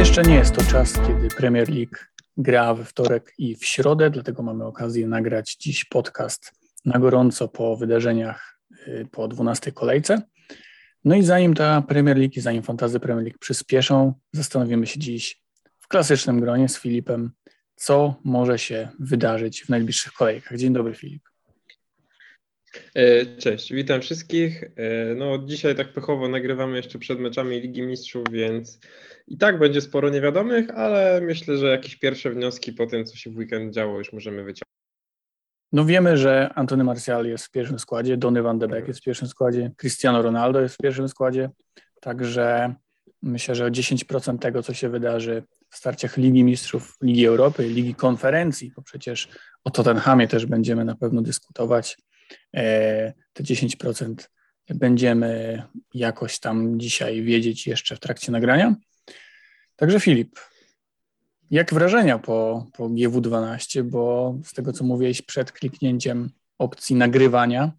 Jeszcze nie jest to czas, kiedy Premier League gra we wtorek i w środę, dlatego mamy okazję nagrać dziś podcast na gorąco po wydarzeniach y, po 12 kolejce. No i zanim ta Premier League i zanim fantazy Premier League przyspieszą, zastanowimy się dziś w klasycznym gronie z Filipem, co może się wydarzyć w najbliższych kolejkach. Dzień dobry Filip. E, cześć, witam wszystkich. E, no, dzisiaj tak pechowo nagrywamy jeszcze przed meczami Ligi Mistrzów, więc i tak będzie sporo niewiadomych, ale myślę, że jakieś pierwsze wnioski po tym, co się w weekend działo, już możemy wyciągnąć. No wiemy, że Antony Martial jest w pierwszym składzie, Donny van de Beek jest w pierwszym składzie, Cristiano Ronaldo jest w pierwszym składzie, także myślę, że o 10% tego, co się wydarzy w starciach Ligi Mistrzów, Ligi Europy, Ligi Konferencji, bo przecież o Tottenhamie też będziemy na pewno dyskutować, te 10% będziemy jakoś tam dzisiaj wiedzieć jeszcze w trakcie nagrania. Także Filip, jak wrażenia po, po GW12, bo z tego co mówiłeś przed kliknięciem opcji nagrywania,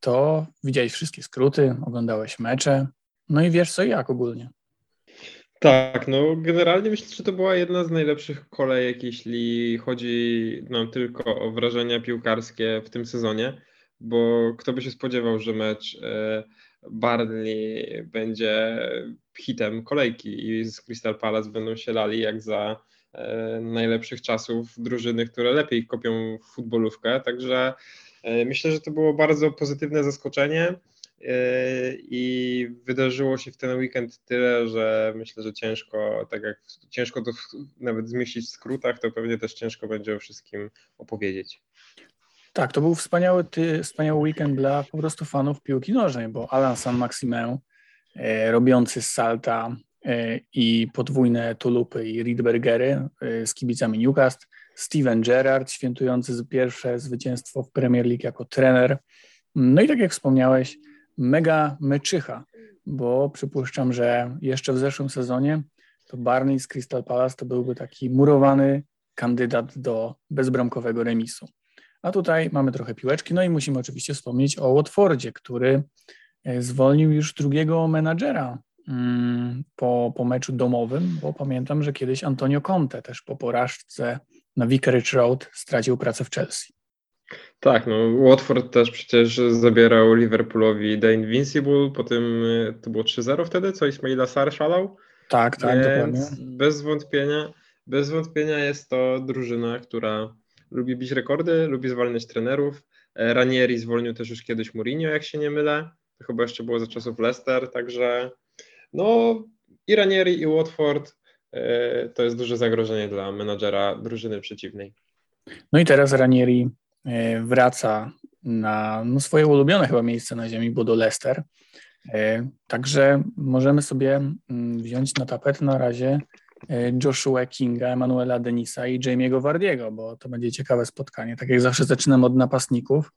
to widziałeś wszystkie skróty, oglądałeś mecze, no i wiesz co jak ogólnie. Tak, no generalnie myślę, że to była jedna z najlepszych kolejek, jeśli chodzi nam tylko o wrażenia piłkarskie w tym sezonie, bo kto by się spodziewał, że mecz e, Barney będzie hitem kolejki i z Crystal Palace będą się lali jak za e, najlepszych czasów drużyny, które lepiej kopią futbolówkę, także e, myślę, że to było bardzo pozytywne zaskoczenie i wydarzyło się w ten weekend tyle, że myślę, że ciężko, tak jak ciężko to nawet zmieścić w skrótach, to pewnie też ciężko będzie o wszystkim opowiedzieć. Tak, to był wspaniały, ty, wspaniały weekend dla po prostu fanów piłki nożnej, bo Alan San Maximę e, robiący salta e, i podwójne tulupy i Riedbergery e, z kibicami Newcastle, Steven Gerrard świętujący pierwsze zwycięstwo w Premier League jako trener. No i tak jak wspomniałeś, mega meczycha, bo przypuszczam, że jeszcze w zeszłym sezonie to Barney z Crystal Palace to byłby taki murowany kandydat do bezbramkowego remisu. A tutaj mamy trochę piłeczki, no i musimy oczywiście wspomnieć o Watfordzie, który e, zwolnił już drugiego menadżera mm, po, po meczu domowym, bo pamiętam, że kiedyś Antonio Conte też po porażce na Vicarage Road stracił pracę w Chelsea. Tak, no Watford też przecież zabierał Liverpoolowi The Invincible, potem e, to było 3-0 wtedy, co Ismaila Sar szalał. Tak, tak, dokładnie. Bez wątpienia, bez wątpienia jest to drużyna, która lubi bić rekordy, lubi zwalniać trenerów. E, Ranieri zwolnił też już kiedyś Mourinho, jak się nie mylę. To chyba jeszcze było za czasów Leicester, także no i Ranieri i Watford e, to jest duże zagrożenie dla menadżera drużyny przeciwnej. No i teraz Ranieri e, wraca na no, swoje ulubione chyba miejsce na ziemi, bo do Leicester. Także możemy sobie mm, wziąć na tapet na razie Joshua Kinga, Emanuela Denisa i Jamie'ego Wardiego, bo to będzie ciekawe spotkanie. Tak jak zawsze zaczynam od napastników,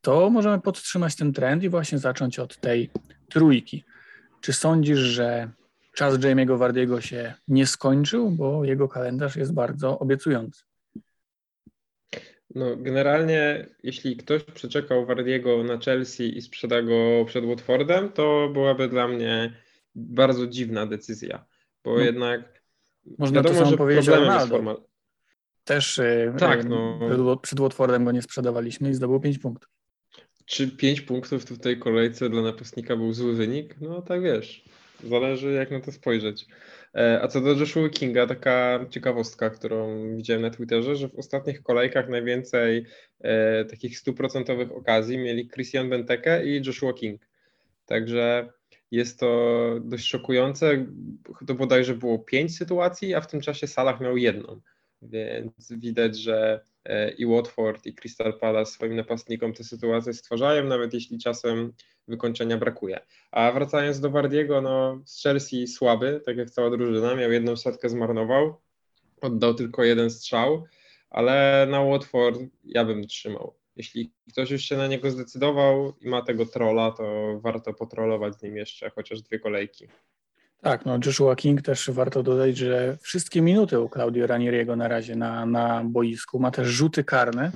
to możemy podtrzymać ten trend i właśnie zacząć od tej trójki. Czy sądzisz, że czas Jamie'ego Wardiego się nie skończył, bo jego kalendarz jest bardzo obiecujący? No, generalnie, jeśli ktoś przeczekał Wardiego na Chelsea i sprzeda go przed Watfordem, to byłaby dla mnie bardzo dziwna decyzja, bo no. jednak można Wiadomo, to samo powiedzieć o Ronaldo. Też y, tak, y, no. przed Watfordem go nie sprzedawaliśmy i zdobył 5 punktów. Czy 5 punktów w tej kolejce dla napastnika był zły wynik? No tak wiesz, zależy jak na to spojrzeć. E, a co do Joshua Kinga, taka ciekawostka, którą widziałem na Twitterze, że w ostatnich kolejkach najwięcej e, takich stuprocentowych okazji mieli Christian Benteke i Joshua King. Także jest to dość szokujące. To bodajże było pięć sytuacji, a w tym czasie Salah miał jedną. Więc widać, że e, i Watford, i Crystal Palace swoim napastnikom te sytuacje stwarzają, nawet jeśli czasem wykończenia brakuje. A wracając do Wardiego, no z Chelsea słaby, tak jak cała drużyna, miał jedną setkę, zmarnował, oddał tylko jeden strzał, ale na Watford ja bym trzymał jeśli ktoś już się na niego zdecydował i ma tego trolla, to warto potrolować z nim jeszcze chociaż dwie kolejki. Tak, no Joshua King też warto dodać, że wszystkie minuty u Claudio Ranieriego na razie na, na boisku ma też rzuty karne,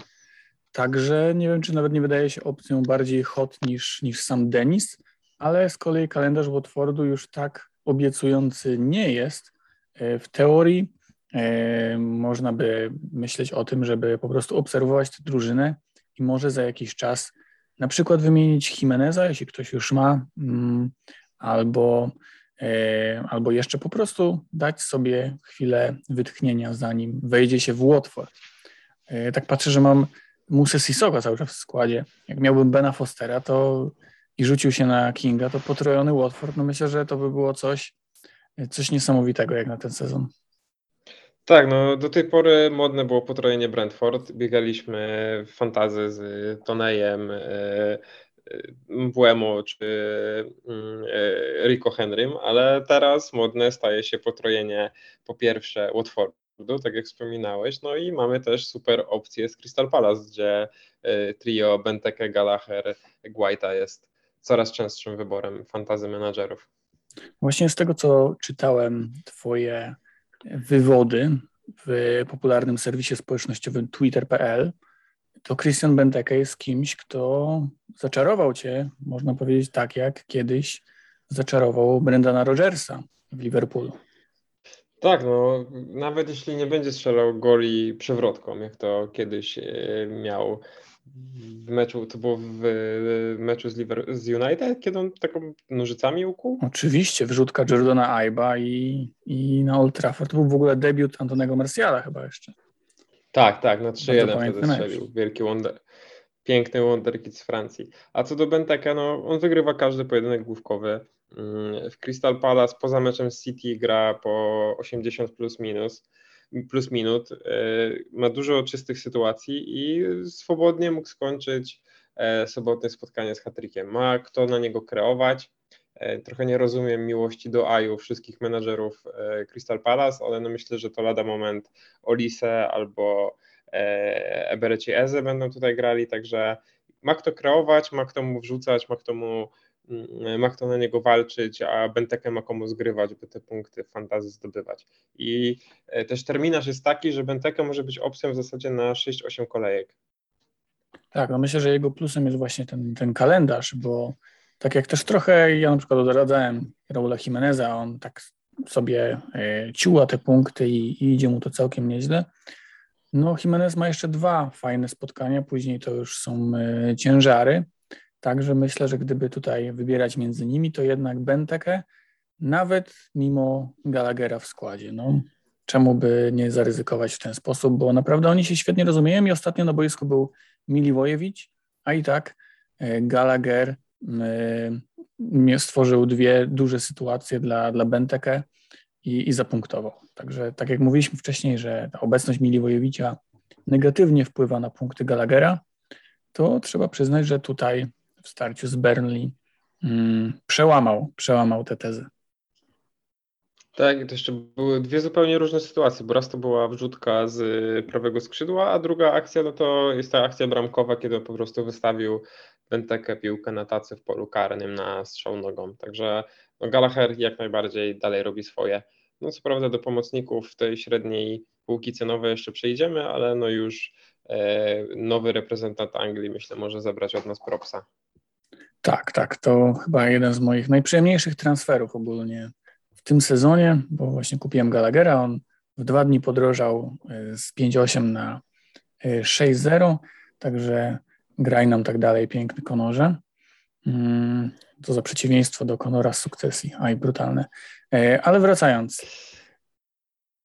także nie wiem, czy nawet nie wydaje się opcją bardziej hot niż, niż sam Denis, ale z kolei kalendarz Watfordu już tak obiecujący nie jest, w teorii można by myśleć o tym, żeby po prostu obserwować tę drużynę i może za jakiś czas na przykład wymienić Jimeneza, jeśli ktoś już ma, mm, albo, albo jeszcze po prostu dać sobie chwilę wytchnienia, zanim wejdzie się w Watford. Tak patrzę, że mam Musę Sisoga cały czas w składzie. Jak miałbym Bena Fostera, to i rzucił się na Kinga, to potrojony Watford, no myślę, że to by było coś, coś niesamowitego jak na ten sezon. Tak, no do tej pory modne było potrojenie Brentford. Biegaliśmy w fantazy z Tonejem, e, e, Mbuemo czy mm, e, Rico Henrym, ale teraz modne staje się potrojenie po pierwsze Watford tak jak wspominałeś. No i mamy też super opcję z Crystal Palace, gdzie trio Benteke, Gallagher, Guaita jest coraz częstszym wyborem fantazy menadżerów. Właśnie z tego, co czytałem, twoje wywody w popularnym serwisie społecznościowym twitter.pl, to Christian Benteke jest kimś, kto zaczarował cię, można powiedzieć tak, jak kiedyś zaczarował Brendana Rogersa w Liverpoolu. Tak, no nawet jeśli nie będzie strzelał goli przewrotką, jak to kiedyś e, miał w meczu, to było w meczu z, Liver z United, kiedy on taką nożycami ukuł? Oczywiście, wrzutka Jordana Aiba i, i na Old Trafford. To był w ogóle debiut Antonego Marciala chyba jeszcze. Tak, tak, na 3-1 wtedy strzelił. Wielki wonder, piękny wonderkid z Francji. A co do Benteke, no on wygrywa każdy pojedynek główkowy. Mm, w Crystal Palace poza meczem City gra po 80 plus minus plus minut, e, ma dużo czystych sytuacji i swobodnie mógł skończyć e, sobotnie spotkanie z Hatrykiem. Ma kto na niego kreować. E, trochę nie rozumiem miłości do Aju wszystkich menadżerów Crystal Palace, ale no myślę, że to lada moment Olise albo Ebereci Eze będą tutaj grali, także ma kto kreować, ma kto mu wrzucać, ma kto mu ma kto na niego walczyć, a Benteke ma komu zgrywać, by te punkty w fantazji zdobywać. I e, też terminarz jest taki, że Benteke może być opcją w zasadzie na 6-8 kolejek. Tak, no myślę, że jego plusem jest właśnie ten, ten kalendarz, bo tak jak też trochę ja na przykład odradzałem Raula Jimeneza, on tak sobie e, ciuła te punkty i, i idzie mu to całkiem nieźle. No Jimenez ma jeszcze dwa fajne spotkania, później to już są e, ciężary, Także myślę, że gdyby tutaj wybierać między nimi, to jednak Benteke, nawet mimo Gallaghera w składzie. No, czemu by nie zaryzykować w ten sposób, bo naprawdę oni się świetnie rozumieją i ostatnio na boisku był Miliwojewicz, a i tak e, Gallagher e, stworzył dwie duże sytuacje dla, dla Benteke i, i zapunktował. Także tak jak mówiliśmy wcześniej, że ta obecność Miliwojewicza negatywnie wpływa na punkty Gallaghera, to trzeba przyznać, że tutaj w starciu z Burnley mm, przełamał, przełamał tę tezę. Tak, to jeszcze były dwie zupełnie różne sytuacje, bo raz to była wrzutka z prawego skrzydła, a druga akcja no to jest ta akcja bramkowa, kiedy po prostu wystawił Bentekę piłkę na tacy w polu karnym na strzał nogą. Także no Gallagher jak najbardziej dalej robi swoje. No co prawda do pomocników tej średniej półki cenowej jeszcze przejdziemy, ale no już e, nowy reprezentant Anglii myślę może zabrać od nas propsa. Tak, tak. To chyba jeden z moich najprzyjemniejszych transferów ogólnie w tym sezonie, bo właśnie kupiłem Gallaghera. On w dwa dni podrożał e, z 5,8 na 6,0, e, także graj nam tak dalej, piękny Konorze. Mm, to za przeciwieństwo do Konora z sukcesji, aj brutalne. E, ale wracając,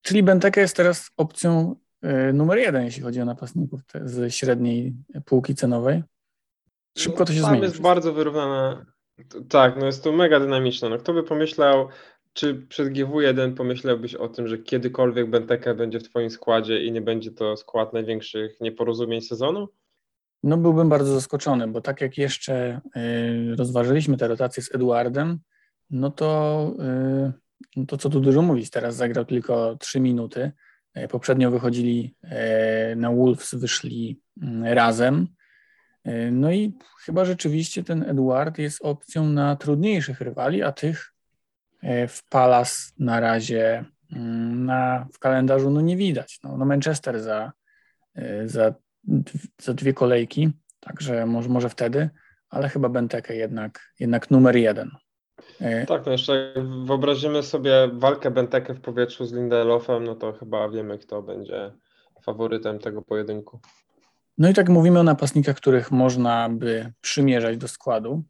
czyli Benteke jest teraz opcją numer jeden, jeśli chodzi o napastników z średniej półki cenowej. Szybko to się zmieni. jest bardzo wyrównane. Tak, no jest to mega dynamiczne. No kto by pomyślał, czy przed GW1 pomyślałbyś o tym, że kiedykolwiek Benteke będzie w Twoim składzie i nie będzie to skład największych nieporozumień sezonu? No byłbym bardzo zaskoczony, bo tak jak jeszcze y, rozważyliśmy tę rotację z Eduardem, no to, y, no to co tu dużo mówić, teraz zagrał tylko 3 minuty. Y, poprzednio wychodzili na Wolves, wyszli mm, razem. E, no i chyba rzeczywiście ten Eduard jest opcją na trudniejszych rywali, a tych e, w Palace na razie mm, na, w kalendarzu no nie widać. No, no Manchester za, e, za, za dwie kolejki, także może, może wtedy, ale chyba Benteke jednak, jednak numer jeden. Tak, no jeszcze wyobrazimy sobie walkę Benteke w powietrzu z Lindelofem, no to chyba wiemy, kto będzie faworytem tego pojedynku. No i tak mówimy o napastnikach, których można by przymierzać do składu.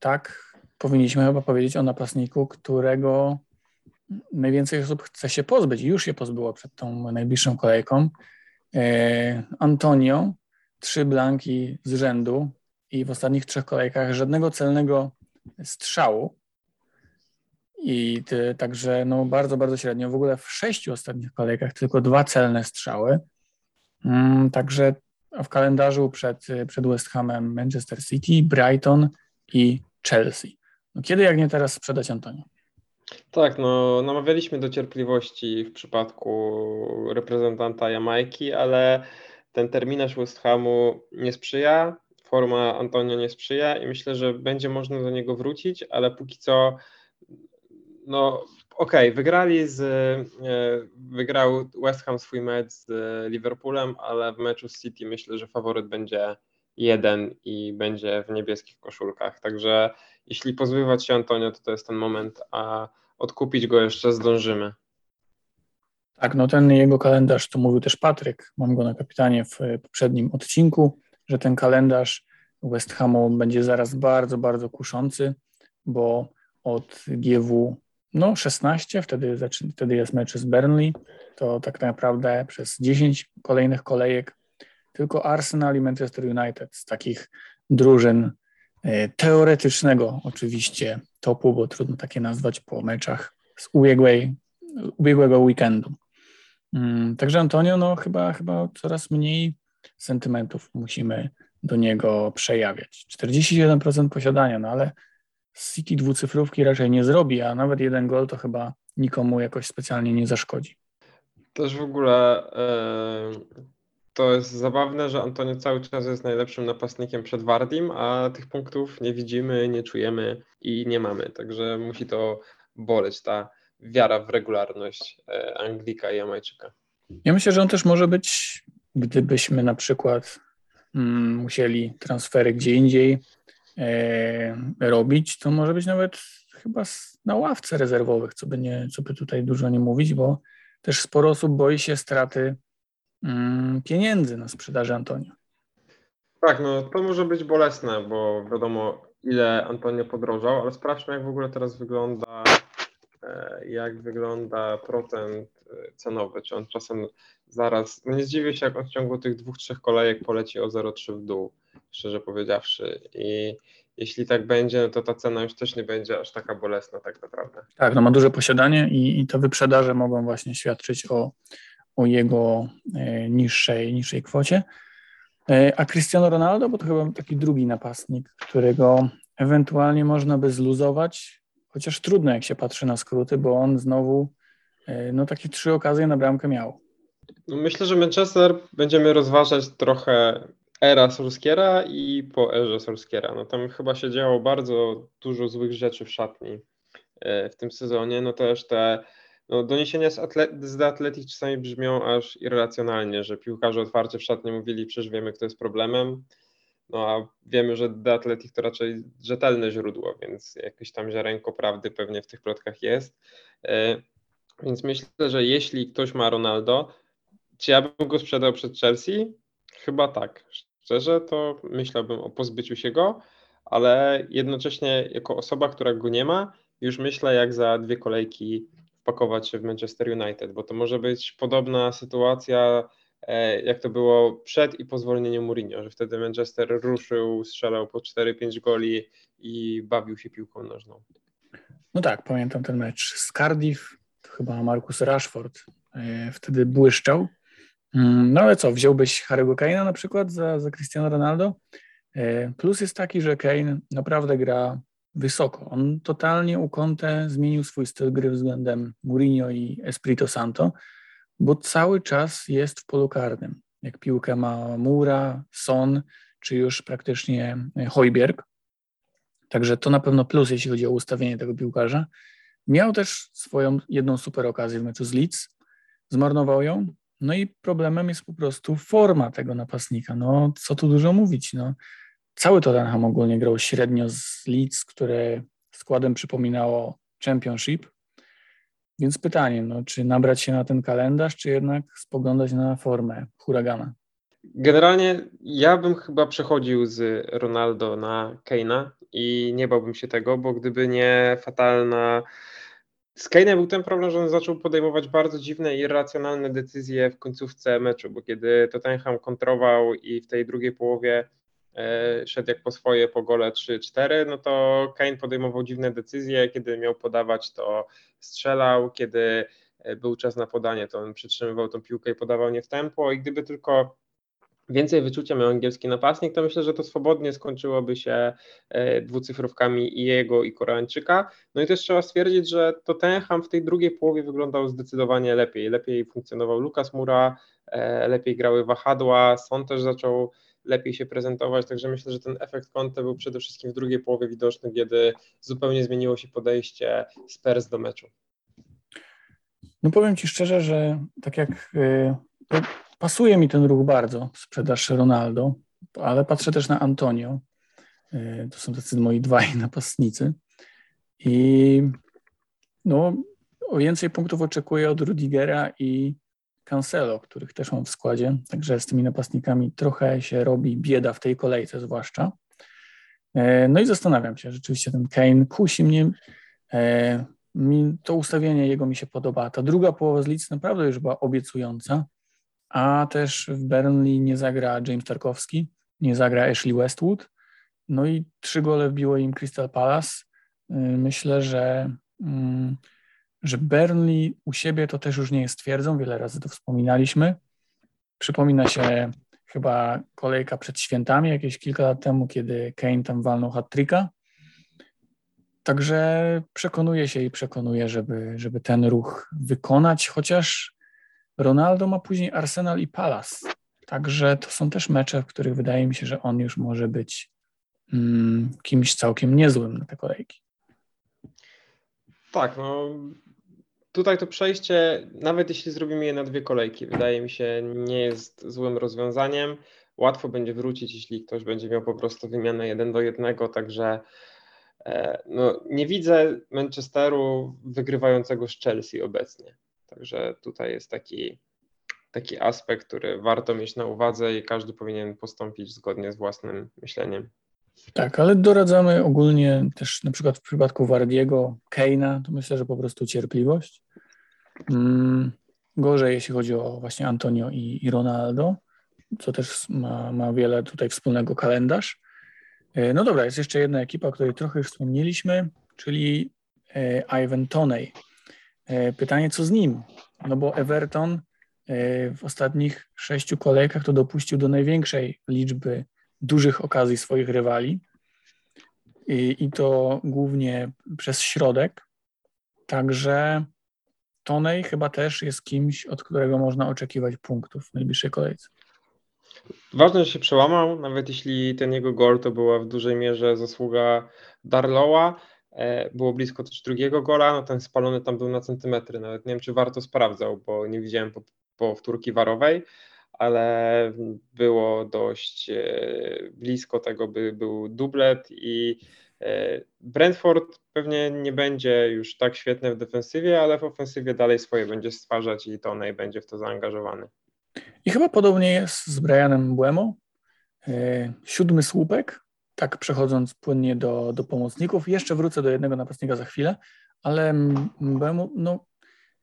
Tak, powinniśmy chyba powiedzieć o napastniku, którego najwięcej osób chce się pozbyć już się pozbyło przed tą najbliższą kolejką. E, Antonio, trzy blanki z rzędu i w ostatnich trzech kolejkach żadnego celnego strzału. I ty, także no bardzo, bardzo średnio. W ogóle w sześciu ostatnich kolejkach tylko dwa celne strzały. Mm, także w kalendarzu przed, przed West Hamem Manchester City, Brighton i Chelsea. No kiedy jak nie teraz sprzedać Antonio? Tak, no namawialiśmy do cierpliwości w przypadku reprezentanta Jamajki, ale ten terminarz West Hamu nie sprzyja, forma Antonio nie sprzyja i myślę, że będzie można do niego wrócić, ale póki co no okej, okay, wygrali z, e, wygrał West Ham swój mecz z Liverpoolem, ale w meczu z City myślę, że faworyt będzie jeden i będzie w niebieskich koszulkach. Także jeśli pozbywać się Antonio, to to jest ten moment, a odkupić go jeszcze zdążymy. Tak, no ten jego kalendarz, to mówił też Patryk, mam go na kapitanie w poprzednim odcinku, że ten kalendarz West Hamu będzie zaraz bardzo, bardzo kuszący, bo od GW no 16, wtedy, wtedy jest mecz z Burnley, to tak naprawdę przez 10 kolejnych kolejek tylko Arsenal i Manchester United z takich drużyn e, teoretycznego oczywiście topu, bo trudno takie nazwać po meczach z ubiegłej, ubiegłego weekendu. Mm, także Antonio, no chyba, chyba coraz mniej sentymentów musimy do niego przejawiać. 41% posiadania, no ale City dwucyfrówki raczej nie zrobi, a nawet jeden gol to chyba nikomu jakoś specjalnie nie zaszkodzi. Też w ogóle e, to jest zabawne, że Antonio cały czas jest najlepszym napastnikiem przed Wardim, a tych punktów nie widzimy, nie czujemy i nie mamy. Także musi to boleć ta wiara w regularność e, Anglika i Jamajczyka. Ja myślę, że on też może być, gdybyśmy na przykład mm, musieli transfery gdzie indziej robić, to może być nawet chyba na ławce rezerwowych, co by, nie, co by tutaj dużo nie mówić, bo też sporo osób boi się straty mm, pieniędzy na sprzedaży Antonio. Tak, no to może być bolesne, bo wiadomo ile Antonio podrożał, ale sprawdźmy jak w ogóle teraz wygląda e, jak wygląda procent e, cenowy, czy on czasem zaraz, no nie zdziwię się jak on w ciągu tych dwóch, trzech kolejek poleci o 0,3 w dół, szczerze powiedziawszy i jeśli tak będzie, no to ta cena już też nie będzie aż taka bolesna tak naprawdę. Tak, no ma duże posiadanie i, i te wyprzedaże mogą właśnie świadczyć o, o jego e, niższej, niższej kwocie. E, a Cristiano Ronaldo, bo to chyba taki drugi napastnik, którego ewentualnie można by zluzować, chociaż trudno jak się patrzy na skróty, bo on znowu e, no takie trzy okazje na bramkę miał. No myślę, że Manchester będziemy rozważać trochę era Solskiera i po erze Solskiera. No tam chyba się działo bardzo dużo złych rzeczy w szatni w tym sezonie. No też te no, doniesienia z, atlet z The Athletic czasami brzmią aż irracjonalnie, że piłkarze otwarcie w szatni mówili, przecież wiemy, kto jest problemem, no a wiemy, że The Athletic to raczej rzetelne źródło, więc jakieś tam ziarenko prawdy pewnie w tych plotkach jest. E, więc myślę, że jeśli ktoś ma Ronaldo, czy ja bym go sprzedał przed Chelsea? Chyba tak. Szczerze to myślałbym o pozbyciu się go, ale jednocześnie jako osoba, która go nie ma, już myślę jak za dwie kolejki wpakować się w Manchester United, bo to może być podobna sytuacja, e, jak to było przed i po zwolnieniu Mourinho, że wtedy Manchester ruszył, strzelał po 4-5 goli i bawił się piłką nożną. No tak, pamiętam ten mecz z Cardiff, chyba Marcus Rashford e, wtedy błyszczał. Mm, no ale co, wziąłbyś Harry'ego Kane'a na przykład za, za Cristiano Ronaldo? E, plus jest taki, że Kane naprawdę gra wysoko. On totalnie u Conte zmienił swój styl gry względem Mourinho i Espirito Santo, bo cały czas jest w polu karnym. Jak piłkę ma Mura, Son, czy już praktycznie Hojbjerg. Także to na pewno plus, jeśli chodzi o ustawienie tego piłkarza. Miał też swoją jedną super okazję w meczu z Leeds, zmarnował ją, no i problemem jest po prostu forma tego napastnika. No, co tu dużo mówić. No, cały Tottenham ogólnie grał średnio z Leeds, które składem przypominało Championship. Więc pytanie, no, czy nabrać się na ten kalendarz, czy jednak spoglądać na formę huragana? Generalnie ja bym chyba przechodził z Ronaldo na Keina i nie bałbym się tego, bo gdyby nie fatalna. Z Kane'em był ten problem, że on zaczął podejmować bardzo dziwne i irracjonalne decyzje w końcówce meczu, bo kiedy Tottenham kontrował i w tej drugiej połowie e, szedł jak po swoje po gole 3-4, no to Kane podejmował dziwne decyzje, kiedy miał podawać to strzelał, kiedy e, był czas na podanie, to on przytrzymywał tą piłkę i podawał nie w tempo. I gdyby tylko więcej wyczucia miał angielski napastnik, to myślę, że to swobodnie skończyłoby się e, dwucyfrówkami i jego, i Koreańczyka. No i też trzeba stwierdzić, że to Tottenham w tej drugiej połowie wyglądał zdecydowanie lepiej. Lepiej funkcjonował Lukas Mura, e, lepiej grały wahadła, Son też zaczął lepiej się prezentować, także myślę, że ten efekt Conte był przede wszystkim w drugiej połowie widoczny, kiedy zupełnie zmieniło się podejście Spurs do meczu. No powiem Ci szczerze, że tak jak y, pasuje mi ten ruch bardzo, sprzedaż Ronaldo, ale patrzę też na Antonio. Y, to są tacy moi dwaj napastnicy. I no, o więcej punktów oczekuję od Rudigera i Cancelo, których też mam w składzie. Także z tymi napastnikami trochę się robi bieda w tej kolejce, zwłaszcza. Y, no i zastanawiam się, rzeczywiście ten Kane kusi mnie. Y, to ustawienie jego mi się podoba. Ta druga połowa z Leeds naprawdę już była obiecująca a też w Burnley nie zagra James Tarkowski, nie zagra Ashley Westwood. No i trzy gole wbiło im Crystal Palace. Y, myślę, że, mm, że Burnley u siebie to też już nie jest twierdzą, wiele razy to wspominaliśmy. Przypomina się chyba kolejka przed świętami, jakieś kilka lat temu, kiedy Kane tam walnął hat-tricka. Także przekonuję się i przekonuję, żeby, żeby ten ruch wykonać, chociaż Ronaldo ma później Arsenal i Palace. Także to są też mecze, w których wydaje mi się, że on już może być mm, kimś całkiem niezłym na te kolejki. Tak, no tutaj to przejście, nawet jeśli zrobimy je na dwie kolejki, wydaje mi się, nie jest złym rozwiązaniem. Łatwo będzie wrócić, jeśli ktoś będzie miał po prostu wymianę jeden do jednego, także e, no, nie widzę Manchesteru wygrywającego z Chelsea obecnie. Także tutaj jest taki, taki aspekt, który warto mieć na uwadze i każdy powinien postąpić zgodnie z własnym myśleniem. Tak, ale doradzamy ogólnie też na przykład w przypadku Wardiego, Keina, to myślę, że po prostu cierpliwość. Mm, gorzej, jeśli chodzi o właśnie Antonio i, i Ronaldo, co też ma, ma wiele tutaj wspólnego kalendarz. E, no dobra, jest jeszcze jedna ekipa, o której trochę już wspomnieliśmy, czyli e, Ivan Toney, E, pytanie, co z nim? No bo Everton e, w ostatnich sześciu kolejkach to dopuścił do największej liczby dużych okazji swoich rywali i, i to głównie przez środek. Także Tonej chyba też jest kimś, od którego można oczekiwać punktów w najbliższej kolejce. Ważne, że się przełamał, nawet jeśli ten jego gol to była w dużej mierze zasługa Darlowa. E, było blisko też drugiego gola, no ten spalony tam był na centymetry, nawet nie wiem czy warto sprawdzał, bo nie widziałem po, po warowej, ale było dość e, blisko tego, by był dublet i e, Brentford pewnie nie będzie już tak świetny w defensywie, ale w ofensywie dalej swoje będzie stwarzać i Tonej będzie w to zaangażowany. I chyba podobnie jest z Brianem Buemo. Siódmy słupek, tak przechodząc płynnie do, do pomocników, jeszcze wrócę do jednego napastnika za chwilę, ale Mbemu, no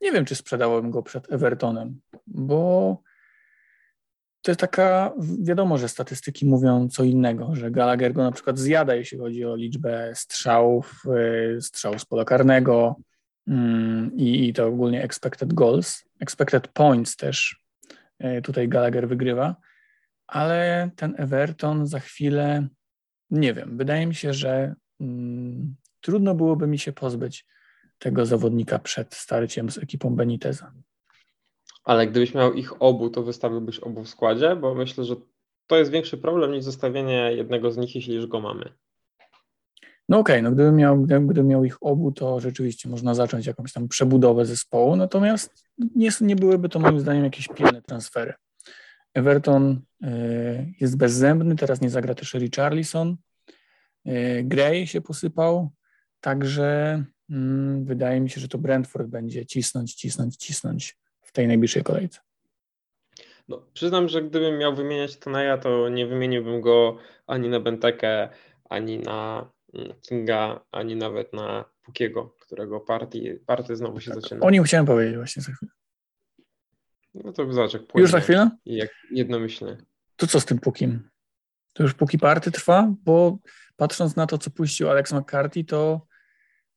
nie wiem, czy sprzedałem go przed Evertonem, bo to jest taka, wiadomo, że statystyki mówią co innego, że Gallagher go na przykład zjada, jeśli chodzi o liczbę strzałów, y, strzałów z pola karnego mm, i, i to ogólnie expected goals, expected points też y, tutaj Gallagher wygrywa, ale ten Everton za chwilę nie wiem, wydaje mi się, że mm, trudno byłoby mi się pozbyć tego zawodnika przed starciem z ekipą Beniteza. Ale gdybyś miał ich obu, to wystawiłbyś obu w składzie, bo myślę, że to jest większy problem niż zostawienie jednego z nich, jeśli już go mamy. No okej, okay, no gdybym miał, gdybym miał ich obu, to rzeczywiście można zacząć jakąś tam przebudowę zespołu, natomiast nie, nie byłyby to moim zdaniem jakieś pilne transfery. Everton y, jest bezzębny, teraz nie zagra też Richarlison. Y, Gray się posypał. Także mm, wydaje mi się, że to Brentford będzie cisnąć, cisnąć, cisnąć w tej najbliższej kolejce. No, przyznam, że gdybym miał wymieniać Tonaja, to nie wymieniłbym go ani na Bentekę, ani na mm, Kinga, ani nawet na Pukiego, którego party, party znowu się tak, zaczyna. O nim chciałem powiedzieć właśnie za chwilę. No to zobacz, jak Już za chwilę? Jak jednomyślnie. To co z tym Pukim? To już póki party trwa, bo patrząc na to, co puścił Alex McCarthy, to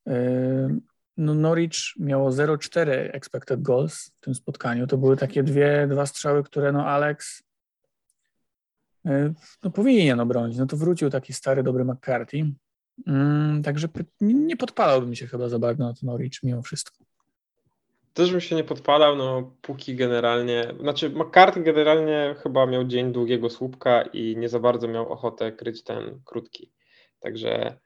yy, no Norwich miało 0,4 expected goals w tym spotkaniu. To były takie dwie, dwa strzały, które no Alex yy, no powinien obronić. No to wrócił taki stary, dobry McCarthy. Yy, także nie podpalałbym się chyba za bardzo na to Norwich mimo wszystko. Też bym się nie podpalał, no póki generalnie, znaczy McCarthy generalnie chyba miał dzień długiego słupka i nie za bardzo miał ochotę kryć ten krótki. Także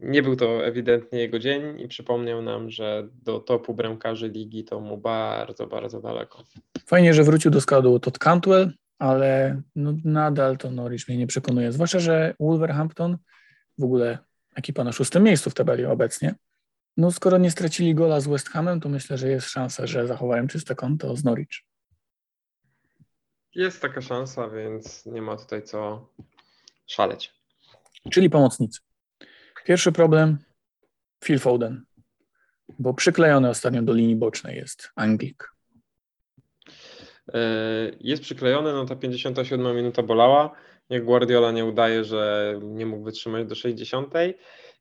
nie był to ewidentnie jego dzień i przypomniał nam, że do topu bramkarzy ligi to mu bardzo, bardzo daleko. Fajnie, że wrócił do składu Todd Cantwell, ale no, nadal to Norwich mnie nie przekonuje. Zwłaszcza, że Wolverhampton w ogóle ekipa na szóstym miejscu w tabeli obecnie no skoro nie stracili gola z West Hamem, to myślę, że jest szansa, że zachowają czyste konto z Norwich. Jest taka szansa, więc nie ma tutaj co szaleć. Czyli pomocnicy. Pierwszy problem Phil Foden, bo przyklejony ostatnio do linii bocznej jest Anglik. E, jest przyklejony, no ta 57 minuta bolała. Jak Guardiola nie udaje, że nie mógł wytrzymać do 60.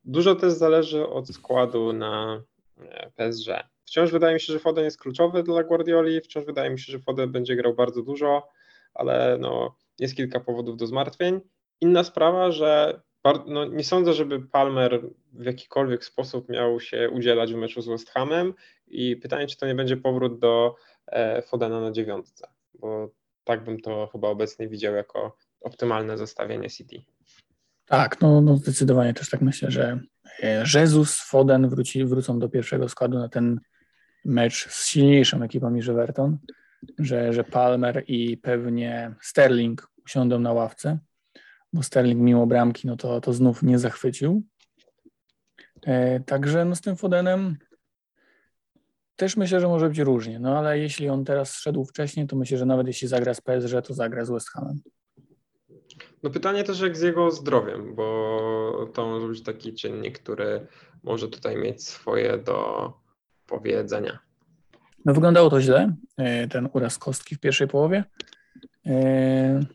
Dużo też zależy od składu na e, PSG. Wciąż wydaje mi się, że Foden jest kluczowy dla Guardioli, wciąż wydaje mi się, że Foden będzie grał bardzo dużo, ale no, jest kilka powodów do zmartwień. Inna sprawa, że no, nie sądzę, żeby Palmer w jakikolwiek sposób miał się udzielać w meczu z West Hamem i pytanie, czy to nie będzie powrót do e, Fodena na dziewiątce, bo tak bym to chyba obecnie widział jako optymalne zestawienie City. Tak, no, no zdecydowanie też tak myślę, że e, Jezus, Foden wróci, wrócą do pierwszego składu na ten mecz z silniejszą ekipą niż Everton, że, że Palmer i pewnie Sterling usiądą na ławce, bo Sterling mimo bramki no to, to znów nie zachwycił. E, także no z tym Fodenem też myślę, że może być różnie, no ale jeśli on teraz szedł wcześniej, to myślę, że nawet jeśli zagra z PSG, to zagra z West Hamem. No pytanie też jak z jego zdrowiem, bo to może być taki czynnik, który może tutaj mieć swoje do powiedzenia. No wyglądało to źle, e, ten uraz kostki w pierwszej połowie, e,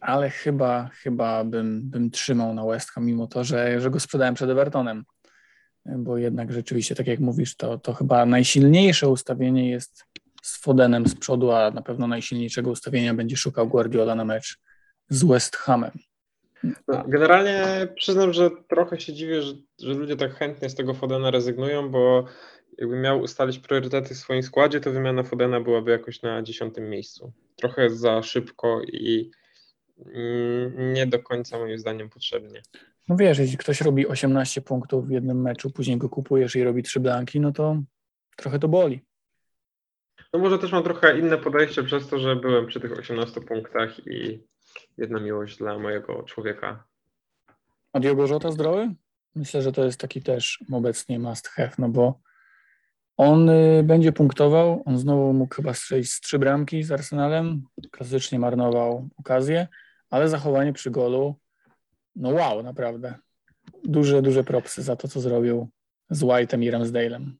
ale chyba, chyba bym, bym trzymał na West mimo to, że, że go sprzedałem przed Evertonem, bo jednak rzeczywiście, tak jak mówisz, to, to chyba najsilniejsze ustawienie jest z Fodenem z przodu, a na pewno najsilniejszego ustawienia będzie szukał Guardiola na mecz z West Hamem. No, generalnie przyznam, że trochę się dziwię, że, że ludzie tak chętnie z tego Fodena rezygnują, bo jakby miał ustalić priorytety w swoim składzie, to wymiana Fodena byłaby jakoś na dziesiątym miejscu. Trochę za szybko i nie do końca moim zdaniem potrzebnie. No wiesz, jeśli ktoś robi 18 punktów w jednym meczu, później go kupujesz i robi trzy blanki, no to trochę to boli. No może też mam trochę inne podejście przez to, że byłem przy tych 18 punktach i jedna miłość dla mojego człowieka. A Diogo Jota zdrowy? Myślę, że to jest taki też obecnie must have, no bo on y, będzie punktował, on znowu mógł chyba strzelić z trzy bramki z Arsenalem, klasycznie marnował okazję, ale zachowanie przy golu, no wow, naprawdę. Duże, duże propsy za to, co zrobił z White'em i Ramsdale'em.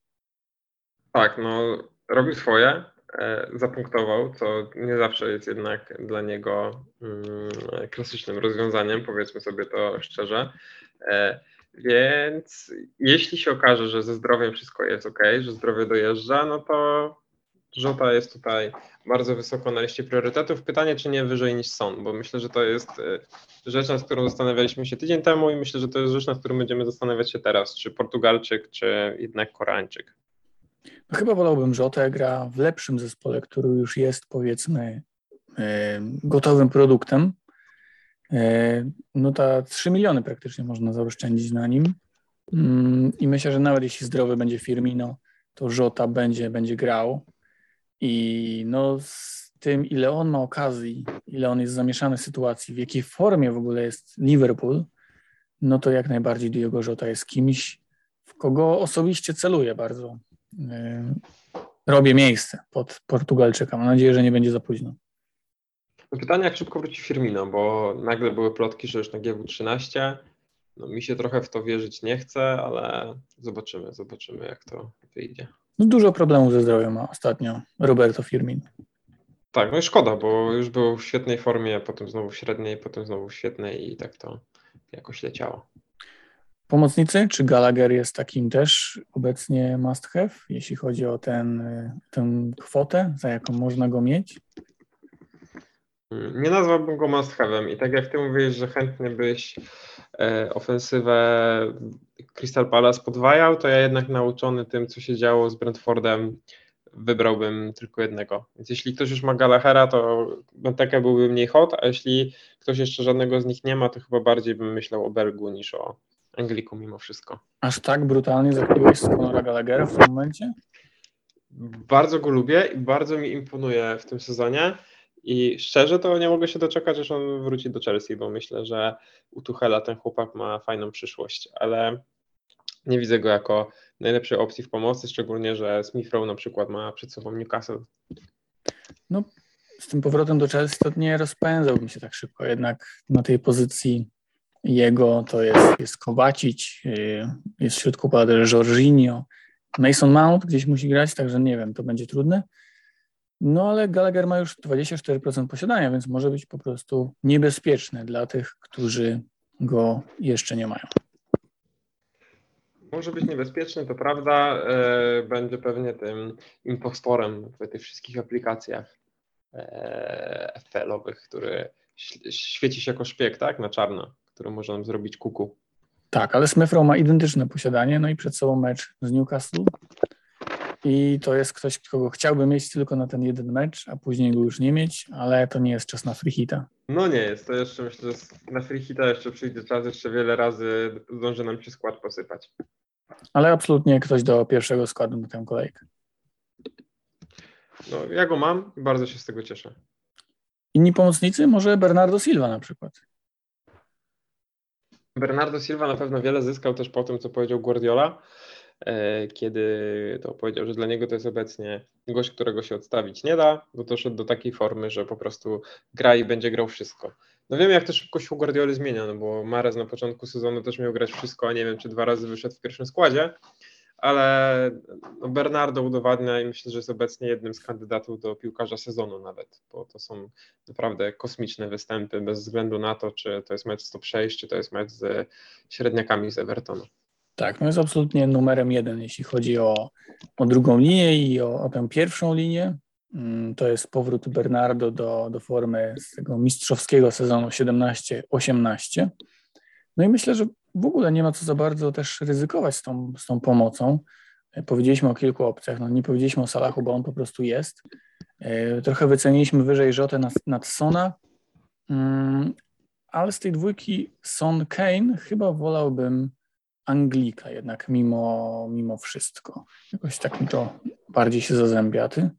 Tak, no robił swoje. E, zapunktował, co nie zawsze jest jednak dla niego mm, klasycznym rozwiązaniem, powiedzmy sobie to szczerze. E, więc jeśli się okaże, że ze zdrowiem wszystko jest ok, że zdrowie dojeżdża, no to Żota jest tutaj bardzo wysoko na liście priorytetów. Pytanie, czy nie wyżej niż Son, bo myślę, że to jest e, rzecz, nad którą zastanawialiśmy się tydzień temu i myślę, że to jest rzecz, nad którą będziemy zastanawiać się teraz, czy Portugalczyk, czy jednak Koreańczyk. No chyba wolałbym Rzotę, gra w lepszym zespole, który już jest powiedzmy e, gotowym produktem. E, no ta 3 miliony praktycznie można zaoszczędzić na nim. Mm, I myślę, że nawet jeśli zdrowy będzie Firmino, to Żota będzie, będzie grał. I no z tym, ile on ma okazji, ile on jest zamieszany w sytuacji, w jakiej formie w ogóle jest Liverpool, no to jak najbardziej Diego Jota jest kimś, w kogo osobiście celuję bardzo. Yy, robię miejsce pod Portugalczyka. Mam nadzieję, że nie będzie za późno. No pytanie, jak szybko wróci Firmino, bo nagle były plotki, że już na GW13. No, mi się trochę w to wierzyć nie chce, ale zobaczymy, zobaczymy jak to wyjdzie. No, dużo problemów ze zdrowiem ma ostatnio Roberto Firmino. Tak, no i szkoda, bo już był w świetnej formie, potem znowu w średniej, potem znowu w świetnej i tak to jakoś leciało. Pomocnicy, czy Gallagher jest takim też obecnie must have, jeśli chodzi o ten, tę kwotę, za jaką można go mieć? Nie nazwałbym go must have'em i tak jak ty mówisz, że chętnie byś e, ofensywę Crystal Palace podwajał, to ja jednak nauczony tym, co się działo z Brentfordem, wybrałbym tylko jednego. Więc jeśli ktoś już ma Gallaghera, to Benteke byłby mniej hot, a jeśli ktoś jeszcze żadnego z nich nie ma, to chyba bardziej bym myślał o Bergu niż o Angliku mimo wszystko. Aż tak brutalnie zakupiłeś z Conora Gallaghera w tym momencie? Bardzo go lubię i bardzo mi imponuje w tym sezonie. I szczerze to nie mogę się doczekać, aż on wróci do Chelsea, bo myślę, że u Tuchela ten chłopak ma fajną przyszłość, ale nie widzę go jako najlepszej opcji w pomocy, szczególnie, że Smith Rowe na przykład ma przed sobą Newcastle. No, z tym powrotem do Chelsea to nie rozpędzałbym się tak szybko, jednak na tej pozycji jego to jest, jest Kowacic, y, jest w środku też Jorginho, Mason Mount gdzieś musi grać, także nie wiem, to będzie trudne. No ale Gallagher ma już 24% posiadania, więc może być po prostu niebezpieczny dla tych, którzy go jeszcze nie mają. Może być niebezpieczny, to prawda. E, będzie pewnie tym impostorem w tych wszystkich aplikacjach e, FPL-owych, który świeci się jako szpieg, tak? Na czarno, który może nam zrobić kuku. Tak, ale Smith ma identyczne posiadanie, no i przed sobą mecz z Newcastle. I to jest ktoś, kogo chciałbym mieć tylko na ten jeden mecz, a później go już nie mieć, ale to nie jest czas na freehita. No nie jest, to jeszcze myślę, że na freehita jeszcze przyjdzie czas, jeszcze wiele razy zdąży nam się skład posypać. Ale absolutnie ktoś do pierwszego składu na tę kolejkę. No, ja go mam i bardzo się z tego cieszę. Inni pomocnicy? Może Bernardo Silva na przykład. Bernardo Silva na pewno wiele zyskał też po tym, co powiedział Guardiola, e, kiedy to powiedział, że dla niego to jest obecnie gość, którego się odstawić nie da, bo doszedł do takiej formy, że po prostu gra i będzie grał wszystko. No wiem, jak to szybko się u Guardioli zmienia, no bo Mares na początku sezonu też miał grać wszystko, a nie wiem, czy dwa razy wyszedł w pierwszym składzie, ale no Bernardo udowadnia i myślę, że jest obecnie jednym z kandydatów do piłkarza sezonu nawet, bo to są naprawdę kosmiczne występy, bez względu na to, czy to jest mecz 106, czy to jest mecz z średniakami z Evertonu. Tak, no jest absolutnie numerem jeden, jeśli chodzi o, o drugą linię i o, o tę pierwszą linię. Mm, to jest powrót Bernardo do, do formy z tego mistrzowskiego sezonu 17-18. No i myślę, że w ogóle nie ma co za bardzo też ryzykować z tą, z tą pomocą. E, powiedzieliśmy o kilku opcjach, no nie powiedzieliśmy o Salachu, bo on po prostu jest. E, trochę wyceniliśmy wyżej Rzotę nad, nad Sona, mm, ale z tej dwójki Son Kane chyba wolałbym Anglika jednak mimo, mimo wszystko. Jakoś tak mi to bardziej się zazębia. Ty?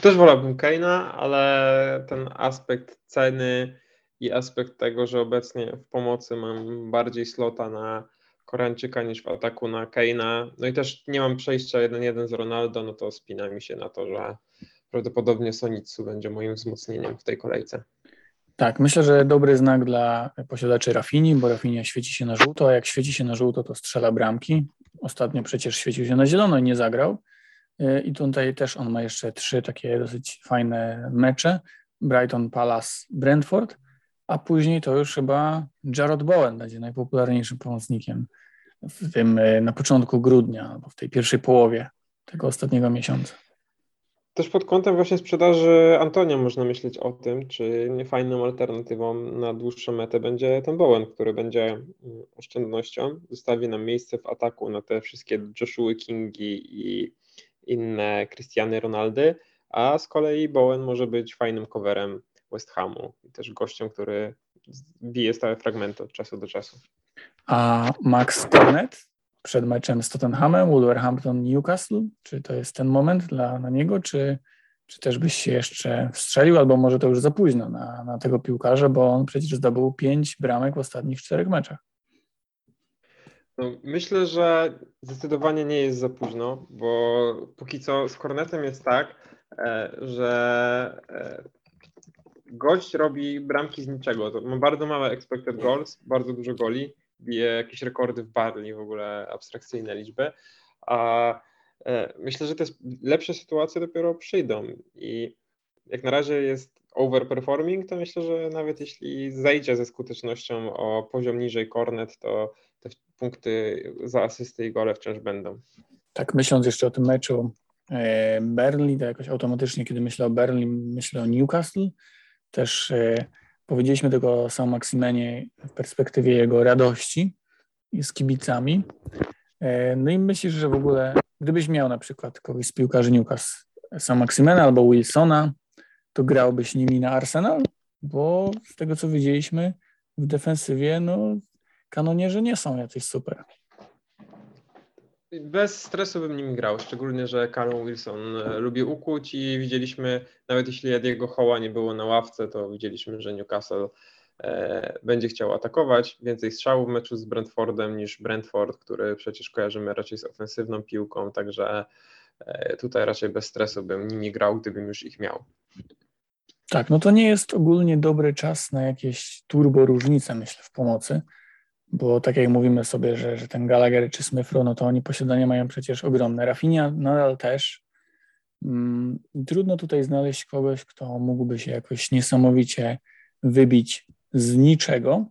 Też wolałbym Kane'a, ale ten aspekt ceny i aspekt tego, że obecnie w pomocy mam bardziej slota na Koreańczyka niż w ataku na Kane'a, no i też nie mam przejścia 1-1 z Ronaldo, no to spina mi się na to, że prawdopodobnie Sonicu będzie moim wzmocnieniem w tej kolejce. Tak, myślę, że dobry znak dla posiadaczy Rafini, bo Rafinia świeci się na żółto, a jak świeci się na żółto, to strzela bramki. Ostatnio przecież świecił się na zielono i nie zagrał. Y, I tutaj też on ma jeszcze trzy takie dosyć fajne mecze. Brighton, Palace, Brentford, a później to już chyba Jarrod Bowen będzie najpopularniejszym pomocnikiem w tym y, na początku grudnia, albo w tej pierwszej połowie tego ostatniego miesiąca. Też pod kątem właśnie sprzedaży Antonia można myśleć o tym, czy niefajną alternatywą na dłuższą metę będzie ten Bowen, który będzie mm, oszczędnością, zostawi nam miejsce w ataku na te wszystkie Joshua Kingi i inne Cristiany Ronaldy, a z kolei Bowen może być fajnym coverem West Hamu i też gościem, który bije stałe fragmenty od czasu do czasu. A Max Cornet przed meczem z Tottenhamem, Wolverhampton, Newcastle, czy to jest ten moment dla na niego, czy, czy też byś się jeszcze wstrzelił, albo może to już za późno na, na tego piłkarza, bo on przecież zdobył pięć bramek w ostatnich czterech meczach. No, myślę, że zdecydowanie nie jest za późno, bo póki co z Kornetem jest tak, e, że e, gość robi bramki z niczego. To ma bardzo małe expected goals, bardzo dużo goli, bije jakieś rekordy w Barley, w ogóle abstrakcyjne liczby, a e, myślę, że te lepsze sytuacje dopiero przyjdą i jak na razie jest overperforming, to myślę, że nawet jeśli zejdzie ze skutecznością o poziom niżej Kornet, to te punkty za asysty i gole wciąż będą. Tak, myśląc jeszcze o tym meczu e, Berlin, to jakoś automatycznie, kiedy myślę o Berlin, myślę o Newcastle. Też e, powiedzieliśmy tego o Sam Maximenie w perspektywie jego radości z kibicami. E, no i myślisz, że w ogóle, gdybyś miał na przykład kogoś z piłkarzy Newcastle, Sam Maximena albo Wilsona, to grałbyś nimi na Arsenal? Bo z tego, co widzieliśmy w defensywie, no kanonierzy nie są jacyś super. Bez stresu bym nimi grał, szczególnie, że Callum Wilson e, lubi ukuć i widzieliśmy, nawet jeśli Ediego Hoła nie było na ławce, to widzieliśmy, że Newcastle e, będzie chciał atakować. Więcej strzałów w meczu z Brentfordem niż Brentford, który przecież kojarzymy raczej z ofensywną piłką, także e, tutaj raczej bez stresu bym nimi grał, gdybym już ich miał. Tak, no to nie jest ogólnie dobry czas na jakieś turbo różnice, myślę, w pomocy bo tak jak mówimy sobie, że, że ten Gallagher czy Smithrow, no to oni posiadania mają przecież ogromne. Rafinia nadal też. Mm, trudno tutaj znaleźć kogoś, kto mógłby się jakoś niesamowicie wybić z niczego.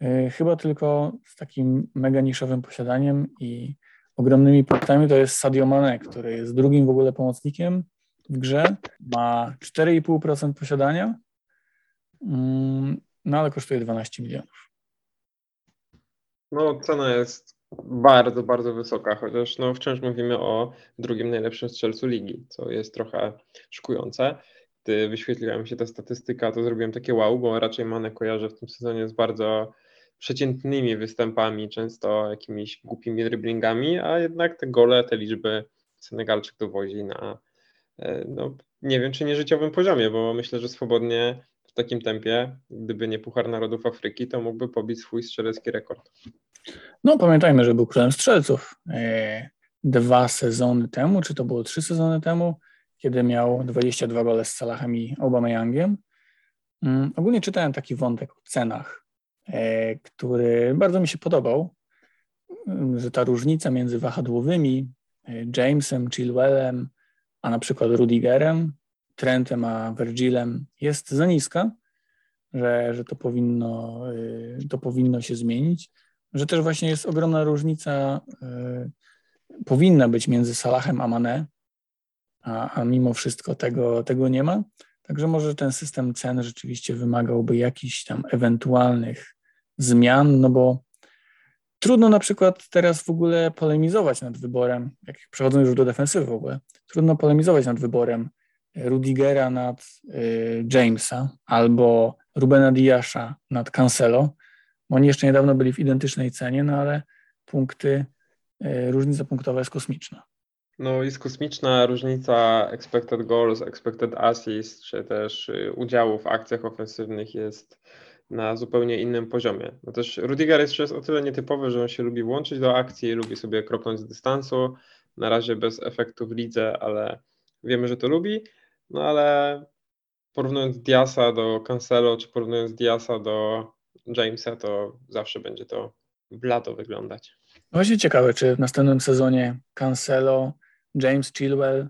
Yy, chyba tylko z takim mega niszowym posiadaniem i ogromnymi punktami to jest Sadio Mane, który jest drugim w ogóle pomocnikiem w grze. Ma 4,5% posiadania, mm, no ale kosztuje 12 milionów. No, cena jest bardzo, bardzo wysoka, chociaż no, wciąż mówimy o drugim najlepszym strzelcu ligi, co jest trochę szykujące. Gdy wyświetliła mi się ta statystyka, to zrobiłem takie wow, bo raczej Mane kojarzę w tym sezonie z bardzo przeciętnymi występami, często jakimiś głupimi dribblingami, a jednak te gole, te liczby Senegalczyk dowozi na e, no, nie wiem, czy nie życiowym poziomie, bo myślę, że swobodnie takim tempie, gdyby nie Puchar Narodów Afryki, to mógłby pobić swój strzelecki rekord. No pamiętajmy, że był królem strzelców e, dwa sezony temu, czy to było trzy sezony temu, kiedy miał 22 gole z Salahem i Aubameyangiem. Mm, ogólnie czytałem taki wątek o cenach, e, który bardzo mi się podobał, mm, że ta różnica między wahadłowymi e, Jamesem, Chilwellem, a na przykład Rudigerem Trentem a Virgilem jest za niska, że, że to, powinno, y, to powinno się zmienić, że też właśnie jest ogromna różnica, y, powinna być między Salahem a Mane, a, a mimo wszystko tego, tego nie ma. Także może ten system cen rzeczywiście wymagałby jakichś tam ewentualnych zmian, no bo trudno na przykład teraz w ogóle polemizować nad wyborem, jak przechodząc już do defensywy w ogóle, trudno polemizować nad wyborem Rudigera nad y, Jamesa albo Rubena Diasza nad Cancelo. Oni jeszcze niedawno byli w identycznej cenie, no ale punkty, y, różnica punktowa jest kosmiczna. No jest kosmiczna różnica expected goals, expected assists, czy też y, udziału w akcjach ofensywnych jest na zupełnie innym poziomie. No też Rudiger jest o tyle nietypowy, że on się lubi włączyć do akcji, lubi sobie kropnąć z dystansu, na razie bez efektu w lidze, ale wiemy, że to lubi. No ale porównując Diasa do Cancelo, czy porównując Diasa do Jamesa, to zawsze będzie to blado wyglądać. Właśnie ciekawe, czy w następnym sezonie Cancelo, James Chilwell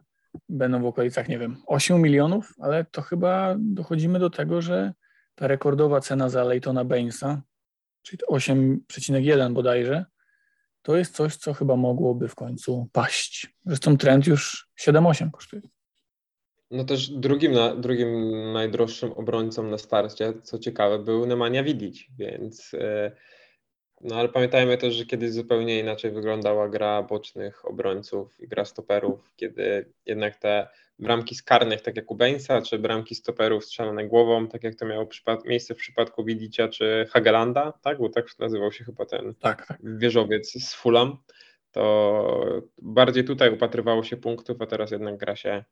będą w okolicach, nie wiem, 8 milionów, ale to chyba dochodzimy do tego, że ta rekordowa cena za Leightona Bainsa, czyli 8,1 bodajże, to jest coś, co chyba mogłoby w końcu paść. Zresztą trend już 7,8 kosztuje. No też drugim, na, drugim najdroższym obrońcą na starcie, co ciekawe, był Nemanja Vidic, więc e, no ale pamiętajmy też, że kiedyś zupełnie inaczej wyglądała gra bocznych obrońców i gra stoperów, kiedy jednak te bramki z karnych, tak jak u Bainsa, czy bramki stoperów strzelane głową, tak jak to miało miejsce w przypadku Vidicia czy Hagelanda, tak, bo tak nazywał się chyba ten tak, tak. wieżowiec z Fulham, to bardziej tutaj upatrywało się punktów, a teraz jednak gra się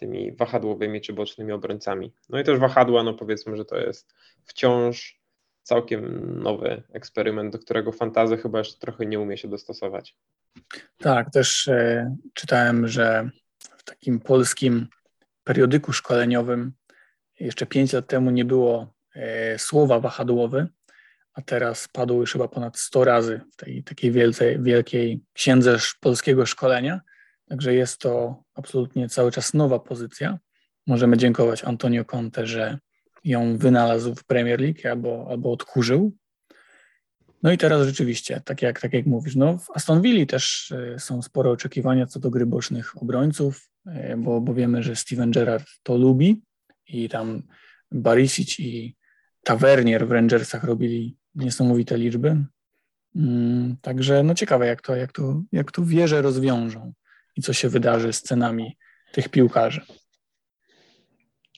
tymi wahadłowymi czy bocznymi obrońcami. No i też wahadła, no powiedzmy, że to jest wciąż całkiem nowy eksperyment, do którego fantazja chyba jeszcze trochę nie umie się dostosować. Tak, też e, czytałem, że w takim polskim periodyku szkoleniowym jeszcze pięć lat temu nie było e, słowa wahadłowy, a teraz padło już chyba ponad 100 razy w tej takiej wielcej, wielkiej księdze polskiego szkolenia. Także jest to absolutnie cały czas nowa pozycja. Możemy dziękować Antonio Conte, że ją wynalazł w Premier League albo, albo odkurzył. No i teraz rzeczywiście, tak jak, tak jak mówisz, no w Aston Villa też e, są spore oczekiwania co do gry bocznych obrońców, e, bo, bo wiemy, że Steven Gerrard to lubi i tam Barisic i Tavernier w Rangersach robili niesamowite liczby. Mm, także no ciekawe, jak to, jak to, jak to wieże rozwiążą i co się wydarzy z cenami tych piłkarzy.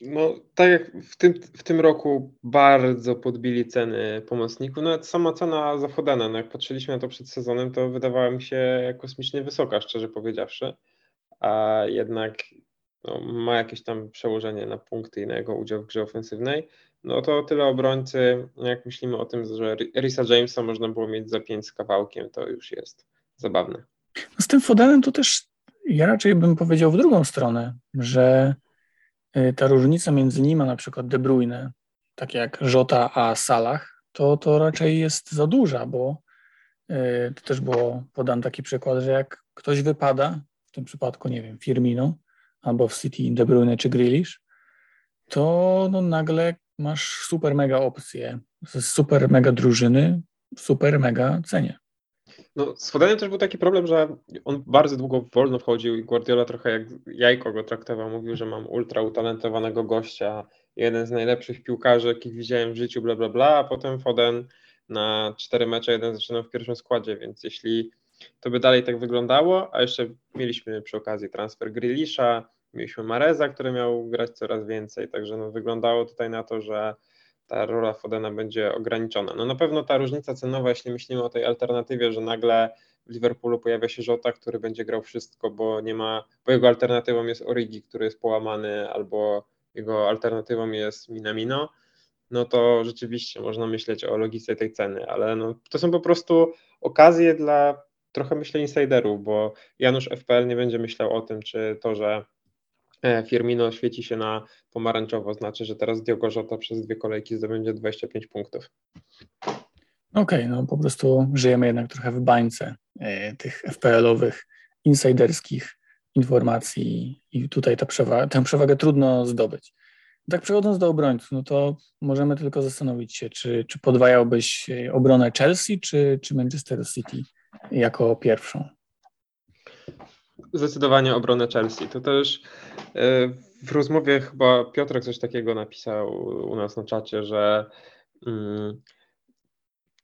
No, tak jak w tym, w tym roku bardzo podbili ceny pomocników, nawet sama cena za Fodena, no jak patrzyliśmy na to przed sezonem, to wydawała mi się kosmicznie wysoka, szczerze powiedziawszy, a jednak no, ma jakieś tam przełożenie na punkty i na jego udział w grze ofensywnej, no to tyle obrońcy, jak myślimy o tym, że Risa Jamesa można było mieć za pięć z kawałkiem, to już jest zabawne. No z tym Fodenem to też ja raczej bym powiedział w drugą stronę, że y, ta różnica między nim a na przykład De Bruyne, tak jak Żota a Salah, to, to raczej jest za duża, bo y, to też było podany taki przykład, że jak ktoś wypada, w tym przypadku, nie wiem, Firmino, albo w City De Bruyne czy Grealish, to no nagle masz super mega opcje z super mega drużyny, super mega cenie. No, z Fodenem też był taki problem, że on bardzo długo wolno wchodził i Guardiola trochę jak jajko go traktował. Mówił, że mam ultra utalentowanego gościa, jeden z najlepszych piłkarzy, jakich widziałem w życiu, bla, bla, bla, a potem Foden na cztery mecze jeden zaczynał w pierwszym składzie, więc jeśli to by dalej tak wyglądało, a jeszcze mieliśmy przy okazji transfer Grilisza, mieliśmy Mareza, który miał grać coraz więcej, także no, wyglądało tutaj na to, że ta rola Fodena będzie ograniczona. No na pewno ta różnica cenowa, jeśli myślimy o tej alternatywie, że nagle w Liverpoolu pojawia się Żota, który będzie grał wszystko, bo nie ma, bo jego alternatywą jest Origi, który jest połamany, albo jego alternatywą jest Minamino, no to rzeczywiście można myśleć o logice tej ceny, ale no, to są po prostu okazje dla trochę myślę insiderów, bo Janusz FPL nie będzie myślał o tym, czy to, że Firmino świeci się na pomarańczowo, znaczy, że teraz Diogo Jota przez dwie kolejki zdobędzie 25 punktów. Okej, okay, no po prostu żyjemy jednak trochę w bańce e, tych FPL-owych, insiderskich informacji i tutaj ta przewaga, tę przewagę trudno zdobyć. Tak przechodząc do obrońców, no to możemy tylko zastanowić się, czy, czy podwajałbyś e, obronę Chelsea czy, czy Manchester City jako pierwszą? Zdecydowanie obronę Chelsea. To też e, w rozmowie chyba Piotrek coś takiego napisał u nas na czacie, że mm,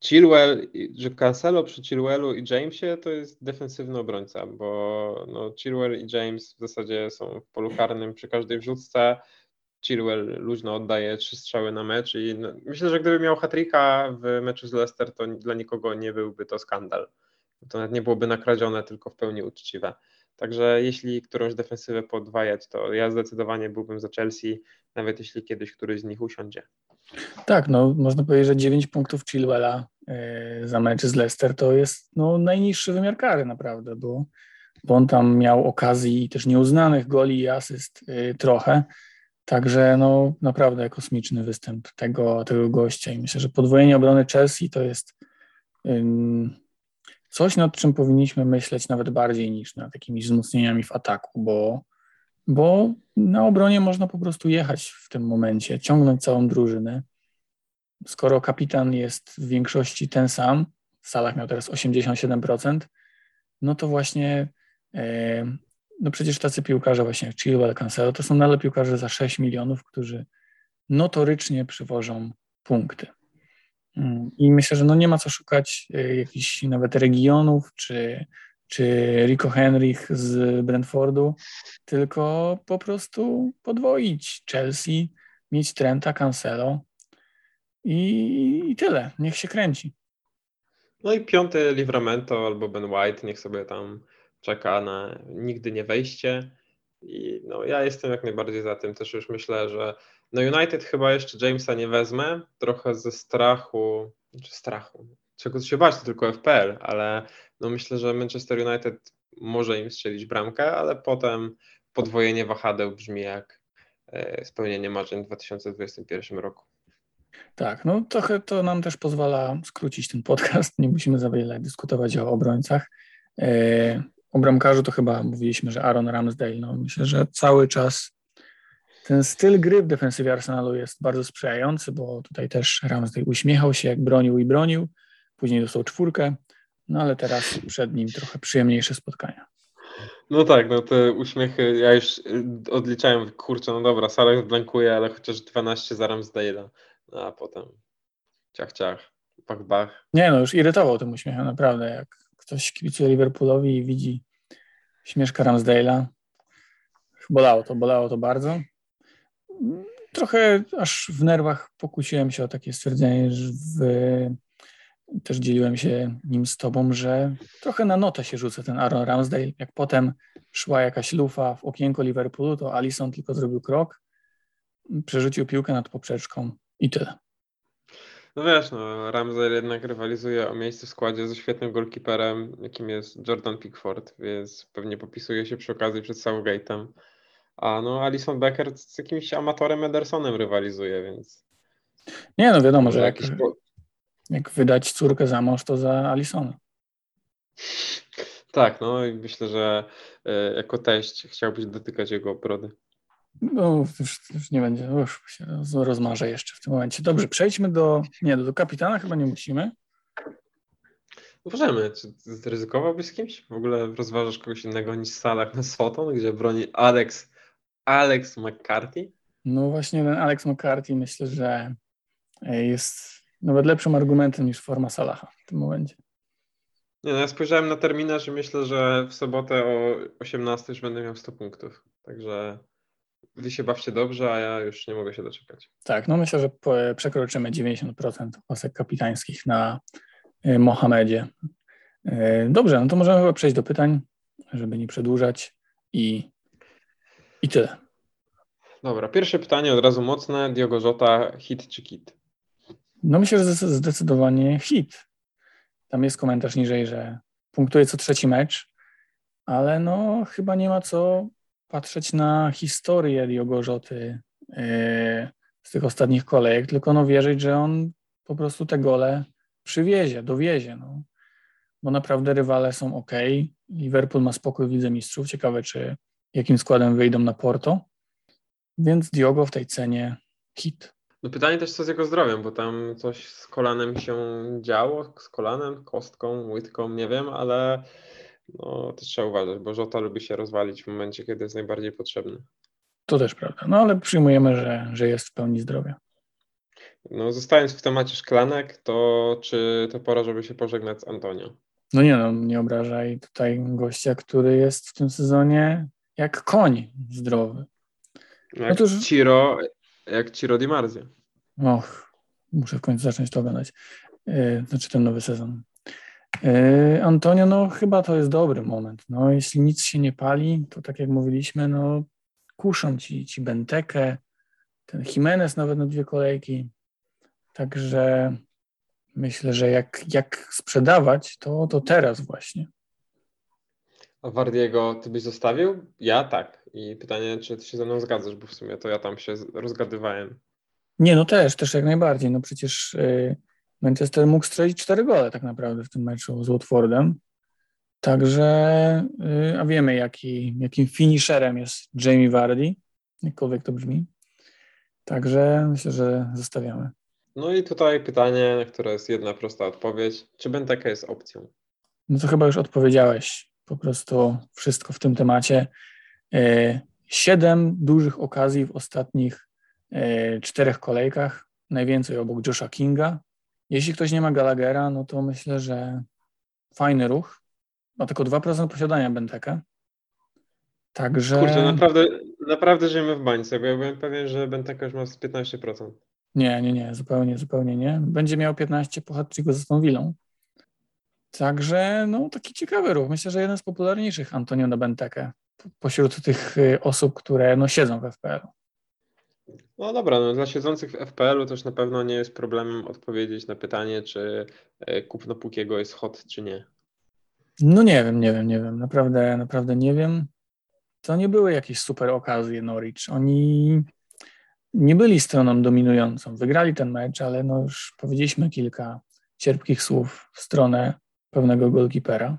Chilwell, że Cancelo przy Chilwellu i Jamesie to jest defensywny obrońca, bo no, Chilwell i James w zasadzie są w polu karnym przy każdej wrzutce. Chilwell luźno oddaje trzy strzały na mecz i no, myślę, że gdyby miał hatrika w meczu z Leicester, to dla nikogo nie byłby to skandal. To nawet nie byłoby nakradzione, tylko w pełni uczciwe. Także jeśli którąś defensywę podwajać, to ja zdecydowanie byłbym za Chelsea, nawet jeśli kiedyś któryś z nich usiądzie. Tak, no można powiedzieć, że 9 punktów Chilwella e, za mecz z Leicester to jest no, najniższy wymiar kary naprawdę, bo, bo on tam miał okazji też nieuznanych goli i asyst e, trochę, także no naprawdę kosmiczny występ tego, tego gościa i myślę, że podwojenie obrony Chelsea to jest coś, nad czym powinniśmy myśleć nawet bardziej niż nad jakimiś wzmocnieniami w ataku, bo, bo na obronie można po prostu jechać w tym momencie, ciągnąć całą drużynę. Skoro kapitan jest w większości ten sam, w salach miał teraz 87%, no to właśnie e, no przecież tacy piłkarze właśnie jak Chilwell, Cancelo, to są nadal piłkarze za 6 milionów, którzy notorycznie przywożą punkty. Mm, I myślę, że no nie ma co szukać e, jakichś nawet regionów, czy, czy Rico Henrich z Brentfordu, tylko po prostu podwoić Chelsea, mieć Trenta, Cancelo i, i tyle. Niech się kręci. No i piąty Livramento albo Ben White, niech sobie tam czeka na nigdy nie wejście. I no, ja jestem jak najbardziej za tym. Też już myślę, że no United chyba jeszcze Jamesa nie wezmę, trochę ze strachu, czy strachu, czego się bać, to tylko FPL, ale no myślę, że Manchester United może im strzelić bramkę, ale potem podwojenie wahadeł brzmi jak e, spełnienie marzeń w 2021 roku. Tak, no trochę to nam też pozwala skrócić ten podcast. Nie musimy za wiele dyskutować o obrońcach. E, o bramkarzu to chyba mówiliśmy, że Aaron Ramsdale. No myślę, że cały czas ten styl gry w defensywie Arsenalu jest bardzo sprzyjający, bo tutaj też Ramsdale uśmiechał się, jak bronił i bronił. Później dostał czwórkę, no ale teraz przed nim trochę przyjemniejsze spotkania. No tak, no te uśmiechy, ja już y, odliczałem, kurczę, no dobra, Salah blankuje, ale chociaż 12 za Ramsdale'a, no a potem ciach, ciach, bach, bach. Nie no, już irytował tym uśmiechem, naprawdę, jak ktoś kibicuje Liverpoolowi i widzi śmieszka Ramsdale'a, bolało to, bolało to bardzo. Trochę aż w nerwach pokusiłem się o takie stwierdzenie, że w też dzieliłem się nim z tobą, że trochę na notę się rzuca ten Aaron Ramsdale. Jak potem szła jakaś lufa w okienko Liverpoolu, to Alisson tylko zrobił krok, przerzucił piłkę nad poprzeczką i tyle. No wiesz, no, Ramsdale jednak rywalizuje o miejsce w składzie ze świetnym golkiperem, jakim jest Jordan Pickford, więc pewnie popisuje się przy okazji przed Southgate'em. A no Alison Becker z jakimś amatorem Edersonem rywalizuje, więc... Nie, no wiadomo, że jak, jak wydać córkę za mąż, to za Alisona. Tak, no i myślę, że y, jako teść chciałbyś dotykać jego brody. No, już, już nie będzie, już się rozmarzę jeszcze w tym momencie. Dobrze, przejdźmy do, nie, do kapitana chyba nie musimy. Możemy. Czy zryzykowałbyś z kimś? W ogóle rozważasz kogoś innego niż Salah na Soton, gdzie broni Alex, Alex McCarthy? No właśnie ten Alex McCarthy myślę, że jest nawet lepszym argumentem niż forma Salaha w tym momencie. Nie, no ja spojrzałem na terminarz i myślę, że w sobotę o 18 już będę miał 100 punktów. Także wy się bawcie dobrze, a ja już nie mogę się doczekać. Tak, no myślę, że przekroczymy 90% pasek kapitańskich na y, Mohamedzie. Y, dobrze, no to możemy chyba przejść do pytań, żeby nie przedłużać i, i tyle. Dobra, pierwsze pytanie od razu mocne. Diogo Jota, hit czy kit? No myślę, że zdecydowanie hit. Tam jest komentarz niżej, że punktuje co trzeci mecz, ale no chyba nie ma co patrzeć na historię Diogo Rzoty yy, z tych ostatnich kolejek, tylko no wierzyć, że on po prostu te gole przywiezie, dowiezie. No. Bo naprawdę rywale są ok. Liverpool ma spokój w Lidze Mistrzów. Ciekawe, czy jakim składem wyjdą na Porto. Więc Diogo w tej cenie hit. No pytanie też co z jego zdrowiem, bo tam coś z kolanem się działo, z kolanem, kostką, łydką, nie wiem, ale no, to trzeba uważać, bo Żota lubi się rozwalić w momencie, kiedy jest najbardziej potrzebny. To też prawda, no ale przyjmujemy, że, że jest w pełni zdrowia. No zostając w temacie szklanek, to czy to pora, żeby się pożegnać z Antonio? No nie no, nie obrażaj tutaj gościa, który jest w tym sezonie jak koń zdrowy. Jak no Ciro jak Ciro Di Marzio. Och, muszę w końcu zacząć to oglądać. Yy, znaczy ten nowy sezon. Yy, Antonio, no chyba to jest dobry moment. No, jeśli nic się nie pali, to tak jak mówiliśmy, no kuszą ci, ci Bentekę, ten Jimenez nawet na dwie kolejki. Także myślę, że jak, jak sprzedawać, to, to teraz właśnie. A Wardiego ty byś zostawił? Ja tak. I pytanie, czy ty się ze mną zgadzasz, bo w sumie to ja tam się rozgadywałem. Nie, no też, też jak najbardziej. No przecież y, Manchester mógł strzelić cztery gole tak naprawdę w tym meczu z Watfordem. Także, y, a wiemy jaki, jakim finisherem jest Jamie Vardy, jakkolwiek to brzmi. Także myślę, że zostawiamy. No i tutaj pytanie, na które jest jedna prosta odpowiedź. Czy Benteke jest opcją? No to chyba już odpowiedziałeś po prostu wszystko w tym temacie. E, siedem dużych okazji w ostatnich e, czterech kolejkach, najwięcej obok Josha Kinga. Jeśli ktoś nie ma Gallaghera, no to myślę, że fajny ruch. Ma tylko 2% posiadania Benteke. Także... Kurczę, naprawdę, naprawdę żyjemy w bańce, bo ja byłem pewien, że Benteke już ma 15%. Nie, nie, nie, zupełnie, zupełnie nie. Będzie miał 15 po hat z tą Villą. Także no taki ciekawy ruch. Myślę, że jeden z popularniejszych Antonio na Benteke pośród tych y, osób, które no, siedzą w FPL. No dobra, no dla siedzących w FPL-u też na pewno nie jest problemem odpowiedzieć na pytanie, czy e, kupno Pukiego jest hot, czy nie. No nie wiem, nie wiem, nie wiem. Naprawdę, naprawdę nie wiem. To nie były jakieś super okazje Norwich. Oni nie byli stroną dominującą. Wygrali ten mecz, ale no już powiedzieliśmy kilka cierpkich słów w stronę pewnego golkipera.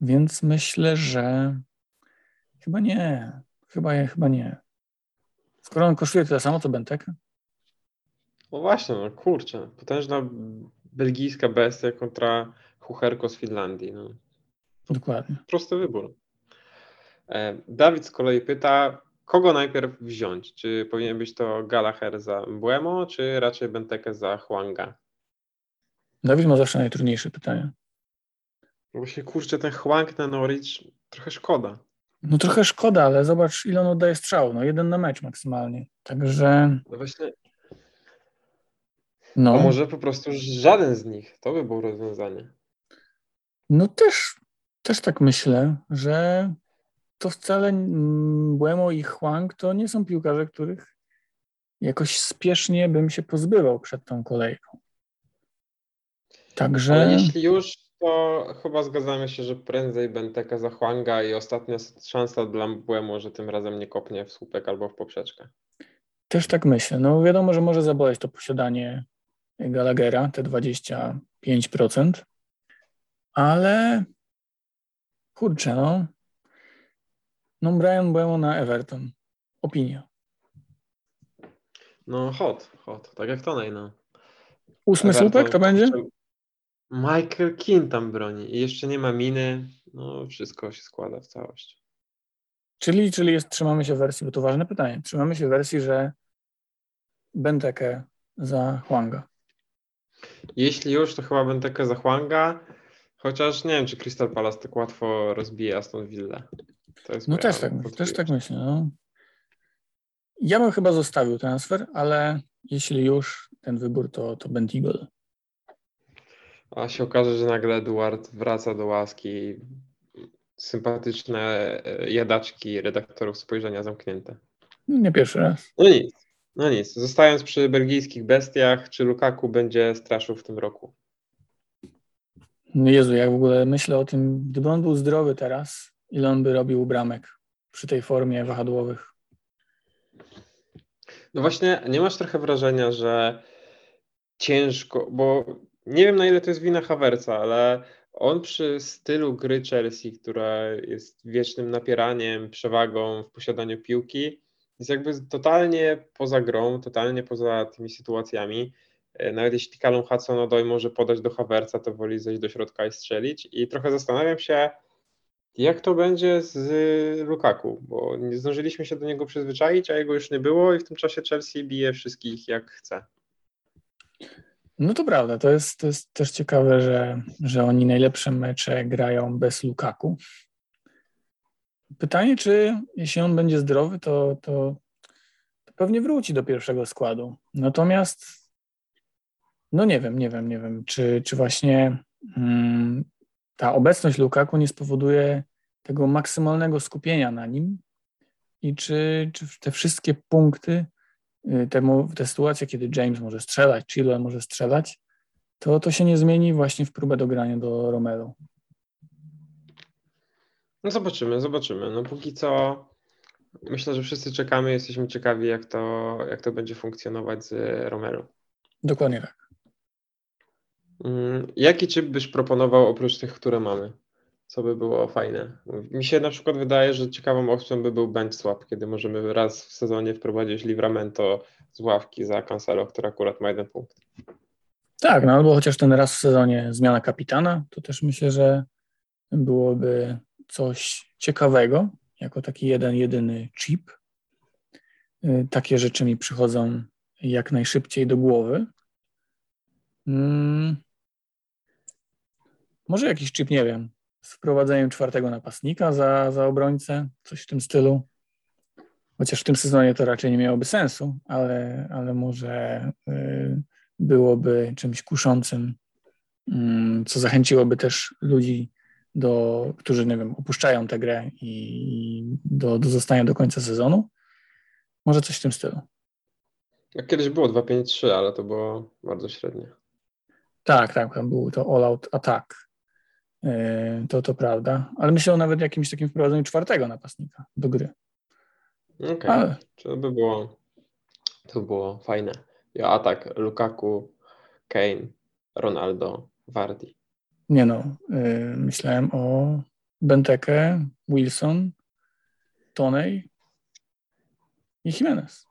Więc myślę, że chyba nie. Chyba, chyba nie. Skoro on kosztuje tyle samo, co Benteke? No właśnie, no kurczę. Potężna belgijska bestia kontra Hucherko z Finlandii. No. Dokładnie. Prosty wybór. E, Dawid z kolei pyta, kogo najpierw wziąć? Czy powinien być to Gallagher za Buemo, czy raczej Benteke za Huanga? Dawid ma zawsze najtrudniejsze pytania. No właśnie, kurczę, ten Huang na Norwich trochę szkoda. No trochę szkoda, ale zobacz, ile on oddaje strzał. No jeden na mecz maksymalnie. Także. No właśnie. No. A może po prostu żaden z nich. To by było rozwiązanie. No też, też tak myślę, że to wcale Buemo i Huang to nie są piłkarze, których jakoś spiesznie bym się pozbywał przed tą kolejką. Także. Ale jeśli już, to chyba zgadzamy się, że prędzej Benteke za Huanga i ostatnia szansa dla Buemo, że tym razem nie kopnie w słupek albo w poprzeczkę. Też tak myślę. No wiadomo, że może zaboleć to posiadanie Gallaghera, te 25%, ale kurczę, no no Brian Buemo na Everton. Opinia. No hot, hot, tak jak Tonej, no. Ósmy Everton, słupek to będzie? Michael Keane tam broni i jeszcze nie ma miny, no wszystko się składa w całość. Czyli, czyli jest, trzymamy się wersji, bo to ważne pytanie, trzymamy się wersji, że Benteke za Huanga. Jeśli już, to chyba Benteke za Huanga, chociaż nie wiem, czy Crystal Palace tak łatwo rozbije Aston Villa. no też tak, też tak myślę. No. Ja bym chyba zostawił transfer, ale jeśli już ten wybór, to, to Bentigol. A się okaże, że nagle Eduard wraca do łaski. Sympatyczne e, jadaczki redaktorów spojrzenia zamknięte. Nie pierwszy raz. No nic. No nic. Zostając przy belgijskich bestiach, czy Lukaku będzie straszył w tym roku? No Jezu, jak w ogóle myślę o tym, gdyby on był zdrowy teraz, ile on by robił bramek przy tej formie wahadłowych? No właśnie, nie masz trochę wrażenia, że ciężko, bo nie wiem na ile to jest wina Havertza, ale on przy stylu gry Chelsea, która jest wiecznym napieraniem, przewagą w posiadaniu piłki, jest jakby totalnie poza grą, totalnie poza tymi sytuacjami. E, nawet jeśli Callum Hudson-Odoi może podać do Havertza, to woli zejść do środka i strzelić. I trochę zastanawiam się, jak to będzie z Lukaku, bo nie zdążyliśmy się do niego przyzwyczaić, a jego już nie było i w tym czasie Chelsea bije wszystkich jak chce. No to prawda, to jest, to jest też ciekawe, że, że oni najlepsze mecze grają bez Lukaku. Pytanie, czy jeśli on będzie zdrowy, to, to, to pewnie wróci do pierwszego składu. Natomiast, no nie wiem, nie wiem, nie wiem, czy, czy właśnie hmm, ta obecność Lukaku nie spowoduje tego maksymalnego skupienia na nim i czy, czy te wszystkie punkty te, te sytuacje, kiedy James może strzelać, Chilwell może strzelać, to to się nie zmieni właśnie w próbę dogrania do Romelu. No zobaczymy, zobaczymy. No póki co myślę, że wszyscy czekamy, jesteśmy ciekawi, jak to, jak to będzie funkcjonować z Romelu. Dokładnie tak. Mm, jaki chip byś proponował oprócz tych, które mamy? Co by było fajne. Mi się na przykład wydaje, że ciekawą opcją by był bench swap, kiedy możemy raz w sezonie wprowadzić Livramento z ławki za Cancelo, który akurat ma jeden punkt. Tak, no albo chociaż ten raz w sezonie zmiana kapitana, to też myślę, że byłoby coś ciekawego, jako taki jeden, jedyny chip. Y, takie rzeczy mi przychodzą jak najszybciej do głowy. Hmm. Może jakiś chip, nie wiem, z wprowadzeniem czwartego napastnika za, za obrońcę, coś w tym stylu. Chociaż w tym sezonie to raczej nie miałoby sensu, ale, ale może y, byłoby czymś kuszącym, y, co zachęciłoby też ludzi, do, którzy nie wiem, opuszczają tę grę i do, do zostania do końca sezonu. Może coś w tym stylu. Jak kiedyś było 2-5-3, ale to było bardzo średnie. Tak, tak, tam był to all-out attack. Yy, to, to prawda. Ale myślę o nawet jakimś takim wprowadzeniu czwartego napastnika do gry. Okej, okay. ale... to by było to było fajne. Ja atak Lukaku, Kane, Ronaldo, Vardy. Nie no, yy, myślałem o Benteke, Wilson, Tonej i Jimenez.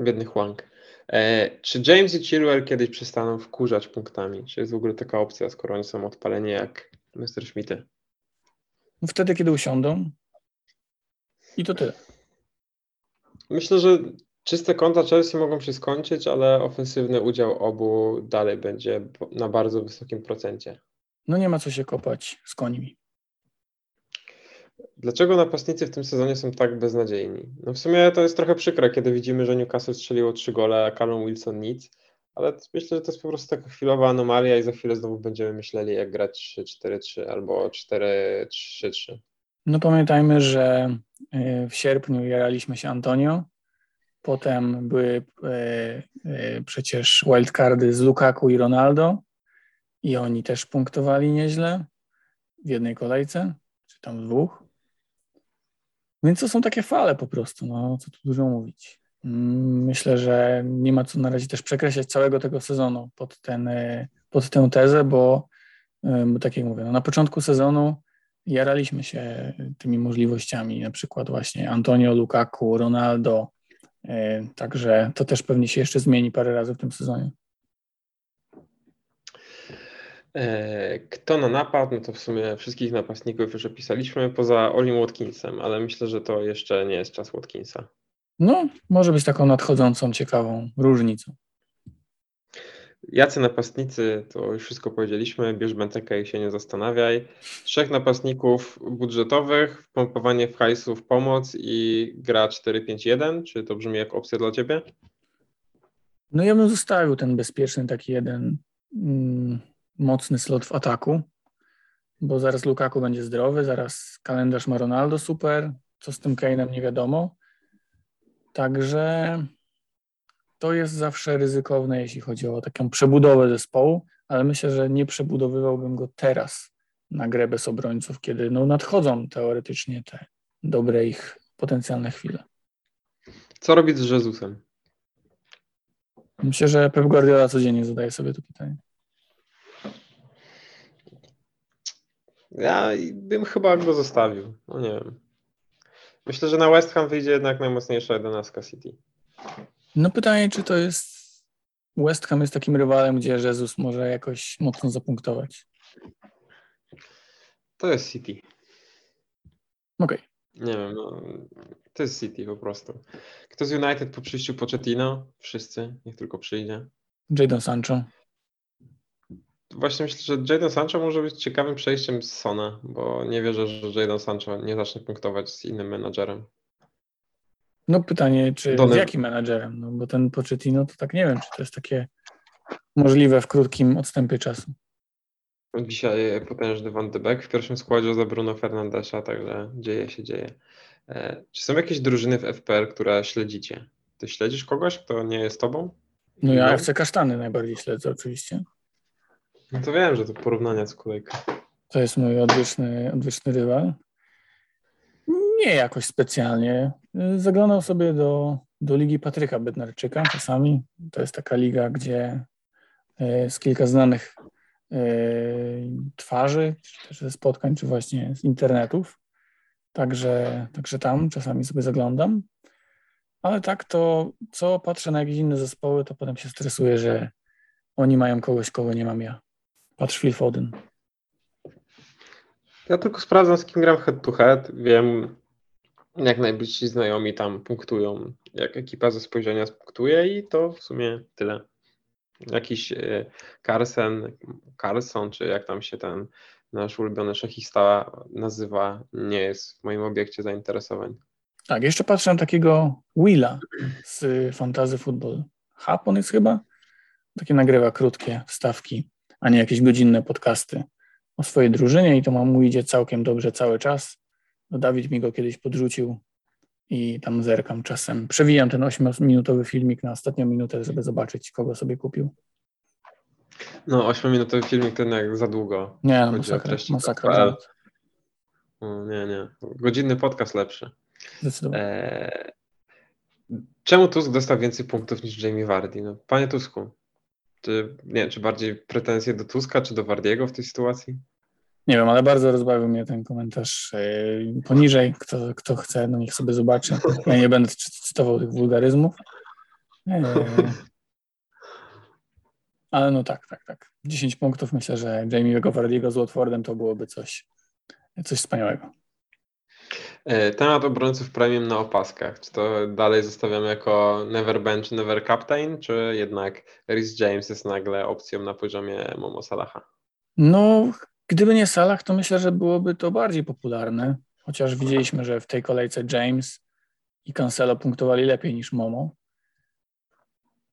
Biedny Huang. E, czy James i Chilwell kiedyś przestaną wkurzać punktami? Czy jest w ogóle taka opcja, skoro oni są odpaleni jak Mr. Schmitty? No wtedy, kiedy usiądą. I to tyle. Myślę, że czyste konta Chelsea mogą się skończyć, ale ofensywny udział obu dalej będzie na bardzo wysokim procencie. No nie ma co się kopać z końmi. Dlaczego napastnicy w tym sezonie są tak beznadziejni? No w sumie to jest trochę przykre, kiedy widzimy, że Newcastle strzeliło trzy gole, a Callum Wilson nic, ale myślę, że to jest po prostu taka chwilowa anomalia i za chwilę znowu będziemy myśleli, jak grać 3-4-3 albo 4-3-3. No pamiętajmy, że y, w sierpniu jaraliśmy się Antonio, potem były y, y, przecież wildcardy z Lukaku i Ronaldo i oni też punktowali nieźle w jednej kolejce, czy tam dwóch. Więc to są takie fale po prostu, no co tu dużo mówić. Mm, myślę, że nie ma co na razie też przekreślać całego tego sezonu pod, ten, e, pod tę tezę, bo, tak jak mówię, no na początku sezonu jaraliśmy się tymi możliwościami, na przykład właśnie Antonio, Lukaku, Ronaldo, e, także to też pewnie się jeszcze zmieni parę razy w tym sezonie. E, kto na napad? No to w sumie wszystkich napastników już opisaliśmy, poza Olim Watkinsem, ale myślę, że to jeszcze nie jest czas Watkinsa. No, może być taką nadchodzącą, ciekawą różnicą. Jacy napastnicy, to już wszystko powiedzieliśmy, bierz Bentekę i się nie zastanawiaj. Trzech napastników budżetowych, wpompowanie w hajsu w pomoc i gra 4-5-1, czy to brzmi jak opcja dla Ciebie? No ja bym zostawił ten bezpieczny taki jeden mm, mocny slot w ataku, bo zaraz Lukaku będzie zdrowy, zaraz kalendarz ma Ronaldo super, co z tym Kane'em nie wiadomo. Także to jest zawsze ryzykowne, jeśli chodzi o taką przebudowę zespołu, ale myślę, że nie przebudowywałbym go teraz na grę bez obrońców, kiedy no, nadchodzą teoretycznie te dobre ich potencjalne chwile. Co robić z Jezusem? Myślę, że Pep Guardiola codziennie zadaje sobie to pytanie. Ja bym chyba go zostawił. No nie wiem. Myślę, że na West Ham wyjdzie jednak najmocniejsza jedenastka City. No pytanie, czy to jest West Ham jest takim rywalem, gdzie Jezus może jakoś mocno zapunktować. To jest City. Okej. Okay. Nie wiem, no, to jest City po prostu. Kto z United po przyjściu Pochettino? Wszyscy, niech tylko przyjdzie. Jadon Sancho. Właśnie myślę, że Jadon Sancho może być ciekawym przejściem z Sona, bo nie wierzę, że Jadon Sancho nie zacznie punktować z innym menadżerem. No pytanie, czy z jakim menadżerem? No bo ten Pochettino to tak nie wiem, czy to jest takie możliwe w krótkim odstępie czasu. Dzisiaj potężny Van de Beek w pierwszym składzie za Bruno Fernandesza, także dzieje się, dzieje. E, czy są jakieś drużyny w FPL, które śledzicie? Ty śledzisz kogoś, kto nie jest tobą? No ja FC Kasztany najbardziej śledzę oczywiście. No to wiem, że to porównania z kolejką. To jest mój odwieczny, odwieczny rywal. Nie jakoś specjalnie. Zaglądał sobie do, do Ligi Patryka Bednarczyka czasami. To jest taka liga, gdzie jest kilka znanych e, twarzy, czy też ze spotkań, czy właśnie z internetów. Także, także tam czasami sobie zaglądam. Ale tak to, co patrzę na jakieś inne zespoły, to potem się stresuję, że oni mają kogoś, kogo nie mam ja. Patrz Phil Foden. Ja tylko sprawdzam, z kim gram head to head. Wiem, jak najbliżsi znajomi tam punktują, jak ekipa ze spojrzenia punktuje i to w sumie tyle. Jakiś e, Carson, Carson, czy jak tam się ten nasz ulubiony szachista nazywa, nie jest w moim obiekcie zainteresowań. Tak, jeszcze patrzę na takiego Willa z Fantazy Football. Hapon jest chyba? Takie nagrywa krótkie wstawki a nie jakieś godzinne podcasty o swojej drużynie i to mu idzie całkiem dobrze cały czas. No, Dawid mi go kiedyś podrzucił i tam zerkam czasem. Przewijam ten 8-minutowy filmik na ostatnią minutę, żeby zobaczyć, kogo sobie kupił. No, 8-minutowy filmik to jednak za długo. Nie, no masakra, masakra. PL. O, nie, nie. Godzinny podcast lepszy. Zdecydowanie. Eee, czemu Tusk dostał więcej punktów niż Jamie Vardy? No, panie Tusku, czy, nie czy bardziej pretensje do Tuska, czy do Wardiego w tej sytuacji? Nie wiem, ale bardzo rozbawił mnie ten komentarz yy, poniżej. Kto, kto chce, no niech sobie zobaczy. Ja nie będę cy- cytował tych wulgaryzmów. Yy, ale no tak, tak, tak. 10 punktów myślę, że Jamie'ego Vardy'ego z Watfordem to byłoby coś, coś wspaniałego. Eee, temat obrońców premium na opaskach. Czy to dalej zostawiamy jako never bench, never captain, czy jednak Rhys James jest nagle opcją na poziomie Momo Salaha? No, gdyby nie Salah, to myślę, że byłoby to bardziej popularne. Chociaż widzieliśmy, że w tej kolejce James i Cancelo punktowali lepiej niż Momo.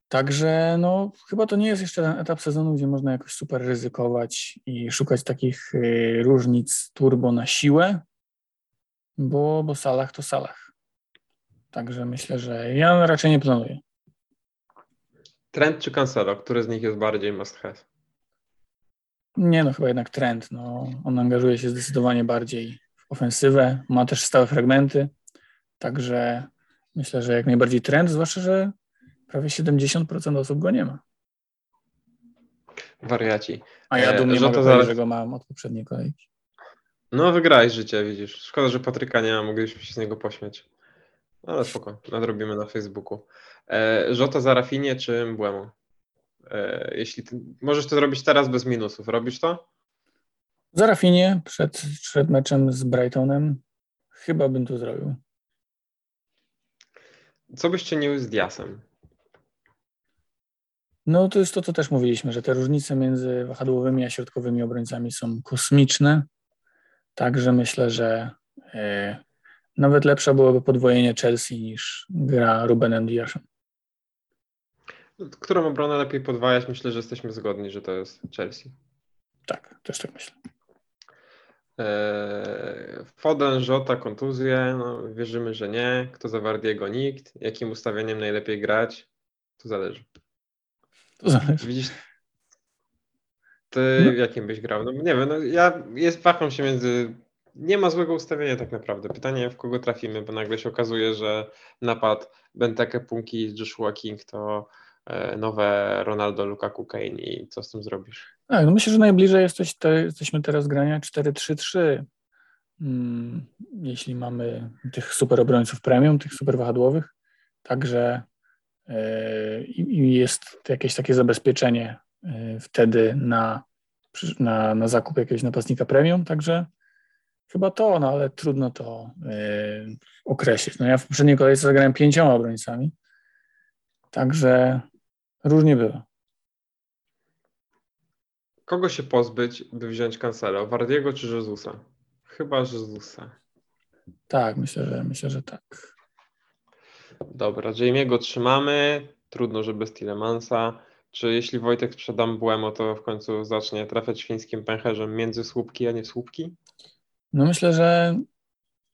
Także no, chyba to nie jest jeszcze ten etap sezonu, gdzie można jakoś super ryzykować i szukać takich y, różnic turbo na siłę, bo, bo Salah to Salah. Także myślę, że ja raczej nie planuję. Trent czy Cancelo? Który z nich jest bardziej must have? Nie, no chyba jednak trend. No, on angażuje się zdecydowanie bardziej w ofensywę, ma też stałe fragmenty, także myślę, że jak najbardziej trend, zwłaszcza, że prawie 70% osób go nie ma. Wariaci. A ja E, dumnie że mogę zaraz- że go mam od poprzedniej kolejki. No, wygrałeś życie, widzisz. Szkoda, że Patryka nie ma, mogliśmy się z niego pośmiać. Ale spoko, nadrobimy na Facebooku. E, Żota za Rafinie czy Mbłemu? E, jeśli ty, możesz to zrobić teraz bez minusów, robisz to? Za Rafinie przed, przed meczem z Brightonem chyba bym to zrobił. Co byś czynił z Diasem? No to jest to, co też mówiliśmy, że te różnice między wahadłowymi a środkowymi obrońcami są kosmiczne. Także myślę, że e, nawet lepsze byłoby podwojenie Chelsea niż gra Rubenem Diaszem. Którą obronę lepiej podwajać? Myślę, że jesteśmy zgodni, że to jest Chelsea. Tak, też tak myślę. E, Foden, Żota, kontuzje, no, wierzymy, że nie. Kto za Wardiego? Nikt. Jakim ustawieniem najlepiej grać? To zależy. To zależy. Widzisz, ty No. jakim byś grał? No nie wiem, no ja jest waham się między. Nie ma złego ustawienia tak naprawdę. Pytanie, w kogo trafimy, bo nagle się okazuje, że napad Benteke, Punki, Joshua King to e, nowe Ronaldo, Lukaku, Kane i co z tym zrobisz? Tak, no myślę, że najbliżej jesteś te, jesteśmy teraz grania 4-3-3. Mm, jeśli mamy tych super obrońców premium, tych super wahadłowych. Także i jest jakieś takie zabezpieczenie wtedy na, na, na zakup jakiegoś napastnika premium. Także chyba to, no ale trudno to e, określić. No ja w poprzedniej kolejce zagrałem pięcioma obrońcami. Także różnie było. Kogo się pozbyć, by wziąć Cancelo? Wardiego czy Jezusa? Chyba Jezusa. Tak, myślę, że myślę, że tak. Dobra, Jamie'ego trzymamy. Trudno, że bez Tilemansa. Czy jeśli Wojtek sprzeda Błemo, to w końcu zacznie trafiać świńskim pęcherzem między słupki, a nie w słupki? No myślę, że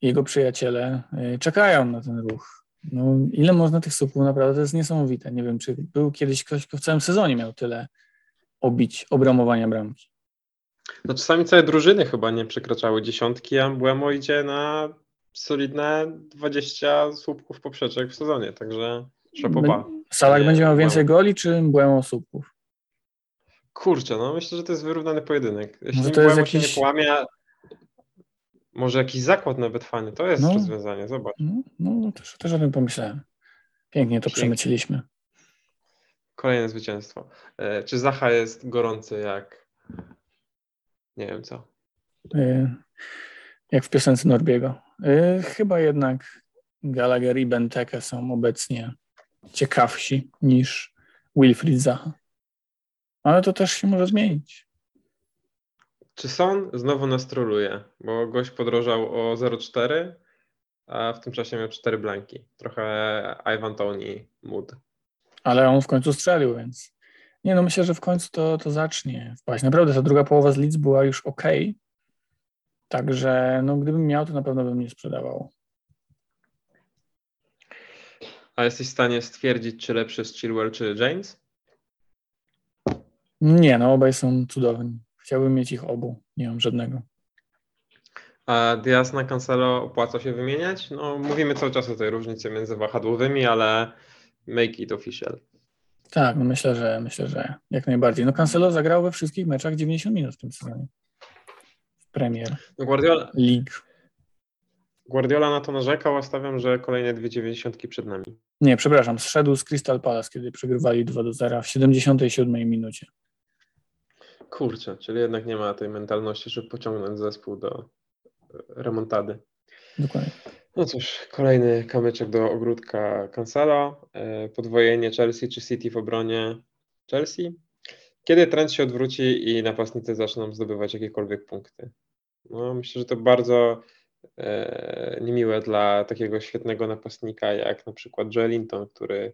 jego przyjaciele y, czekają na ten ruch. No, ile można tych słupów, naprawdę to jest niesamowite. Nie wiem, czy był kiedyś ktoś, kto w całym sezonie miał tyle obić, obramowania bramki. No czasami całe drużyny chyba nie przekraczały dziesiątki, a Błemo idzie na solidne 20 słupków poprzeczek w sezonie, także szapoba. Salak będzie miał Mbeumo. więcej goli, czy Mbeumo słupów? Kurczę, no myślę, że to jest wyrównany pojedynek. Jeśli Może to jest Mbeumo się jakiś- nie połamie, a- może jakiś zakład nawet fajny, to jest No. rozwiązanie, zobacz. No, no też, też o tym pomyślałem. Pięknie to Pięknie. przemyciliśmy. Kolejne zwycięstwo. E, Czy Zacha jest gorący jak nie wiem co? Y, Jak w piosence Norbiego. Y, Chyba jednak Gallagher i Benteke są obecnie ciekawsi niż Wilfried Zaha. Ale to też się może zmienić. Czy Son znowu nas troluje? Bo gość podrożał o 0,4, a w tym czasie miał 4 blanki. Trochę Ivan Tony mood. Ale on w końcu strzelił, więc nie no, myślę, że w końcu to, to zacznie wpaść. Naprawdę ta druga połowa z Leeds była już ok. Także no, gdybym miał, to na pewno bym nie sprzedawał. A jesteś w stanie stwierdzić, czy lepszy jest Chilwell czy James? Nie, no obaj są cudowni. Chciałbym mieć ich obu. Nie mam żadnego. A Diaz na Cancelo opłaca się wymieniać? No, mówimy cały czas o tej różnicy między wahadłowymi, ale make it official. Tak, no myślę, że myślę, że jak najbardziej. No Cancelo zagrał we wszystkich meczach 90 minut w tym sezonie. W Premier No Guardiola, League. Guardiola na to narzekał, a stawiam, że kolejne dwie dziewięćdziesiątki przed nami. Nie, przepraszam, zszedł z Crystal Palace, kiedy przegrywali 2 do 0 w 77 minucie. Kurczę, czyli jednak nie ma tej mentalności, żeby pociągnąć zespół do e, remontady. Dokładnie. No cóż, kolejny kamyczek do ogródka Cancelo. E, Podwojenie Chelsea czy City w obronie Chelsea. Kiedy trend się odwróci i napastnicy zaczną zdobywać jakiekolwiek punkty? No, myślę, że to bardzo niemiłe dla takiego świetnego napastnika jak na przykład Joelinton, który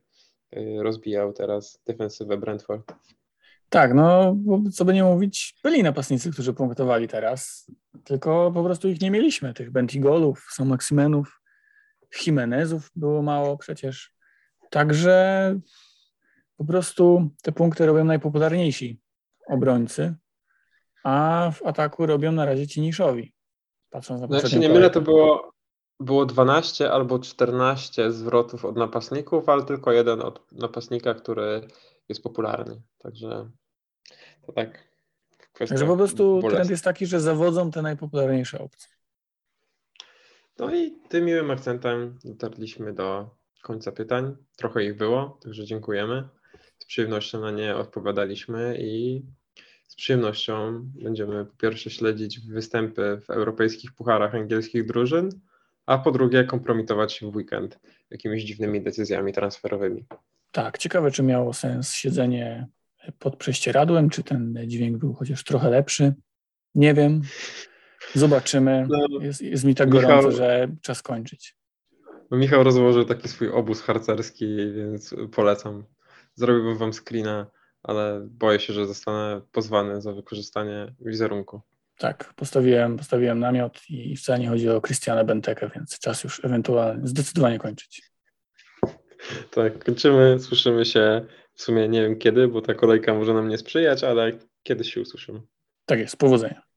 e, rozbijał teraz defensywę Brentford. Tak, no co by nie mówić, byli napastnicy, którzy punktowali teraz, tylko po prostu ich nie mieliśmy, tych Bentigolów, są Maximenów, Jimenezów było mało przecież. Także po prostu te punkty robią najpopularniejsi obrońcy, a w ataku robią na razie ci niszowi. Patrząc na No jak się nie mylę, to było, było 12 albo 14 zwrotów od napastników, ale tylko jeden od napastnika, który jest popularny. Także to tak. Także po prostu bolesna. trend jest taki, że zawodzą te najpopularniejsze opcje. No i tym miłym akcentem dotarliśmy do końca pytań. Trochę ich było, także dziękujemy. Z przyjemnością na nie odpowiadaliśmy i z przyjemnością będziemy po pierwsze śledzić występy w europejskich pucharach angielskich drużyn, a po drugie kompromitować się w weekend jakimiś dziwnymi decyzjami transferowymi. Tak, ciekawe, czy miało sens siedzenie pod prześcieradłem, czy ten dźwięk był chociaż trochę lepszy. Nie wiem. Zobaczymy. No, Jest, jest mi tak Michał- gorąco, że czas kończyć. No, Michał rozłożył taki swój obóz harcerski, więc polecam. Zrobiłbym wam screena, ale boję się, że zostanę pozwany za wykorzystanie wizerunku. Tak, postawiłem, postawiłem namiot i wcale nie chodzi o Christiana Bentekę, więc czas już ewentualnie zdecydowanie kończyć. Tak, kończymy, słyszymy się w sumie nie wiem kiedy, bo ta kolejka może nam nie sprzyjać, ale kiedyś się usłyszymy. Tak jest, powodzenia.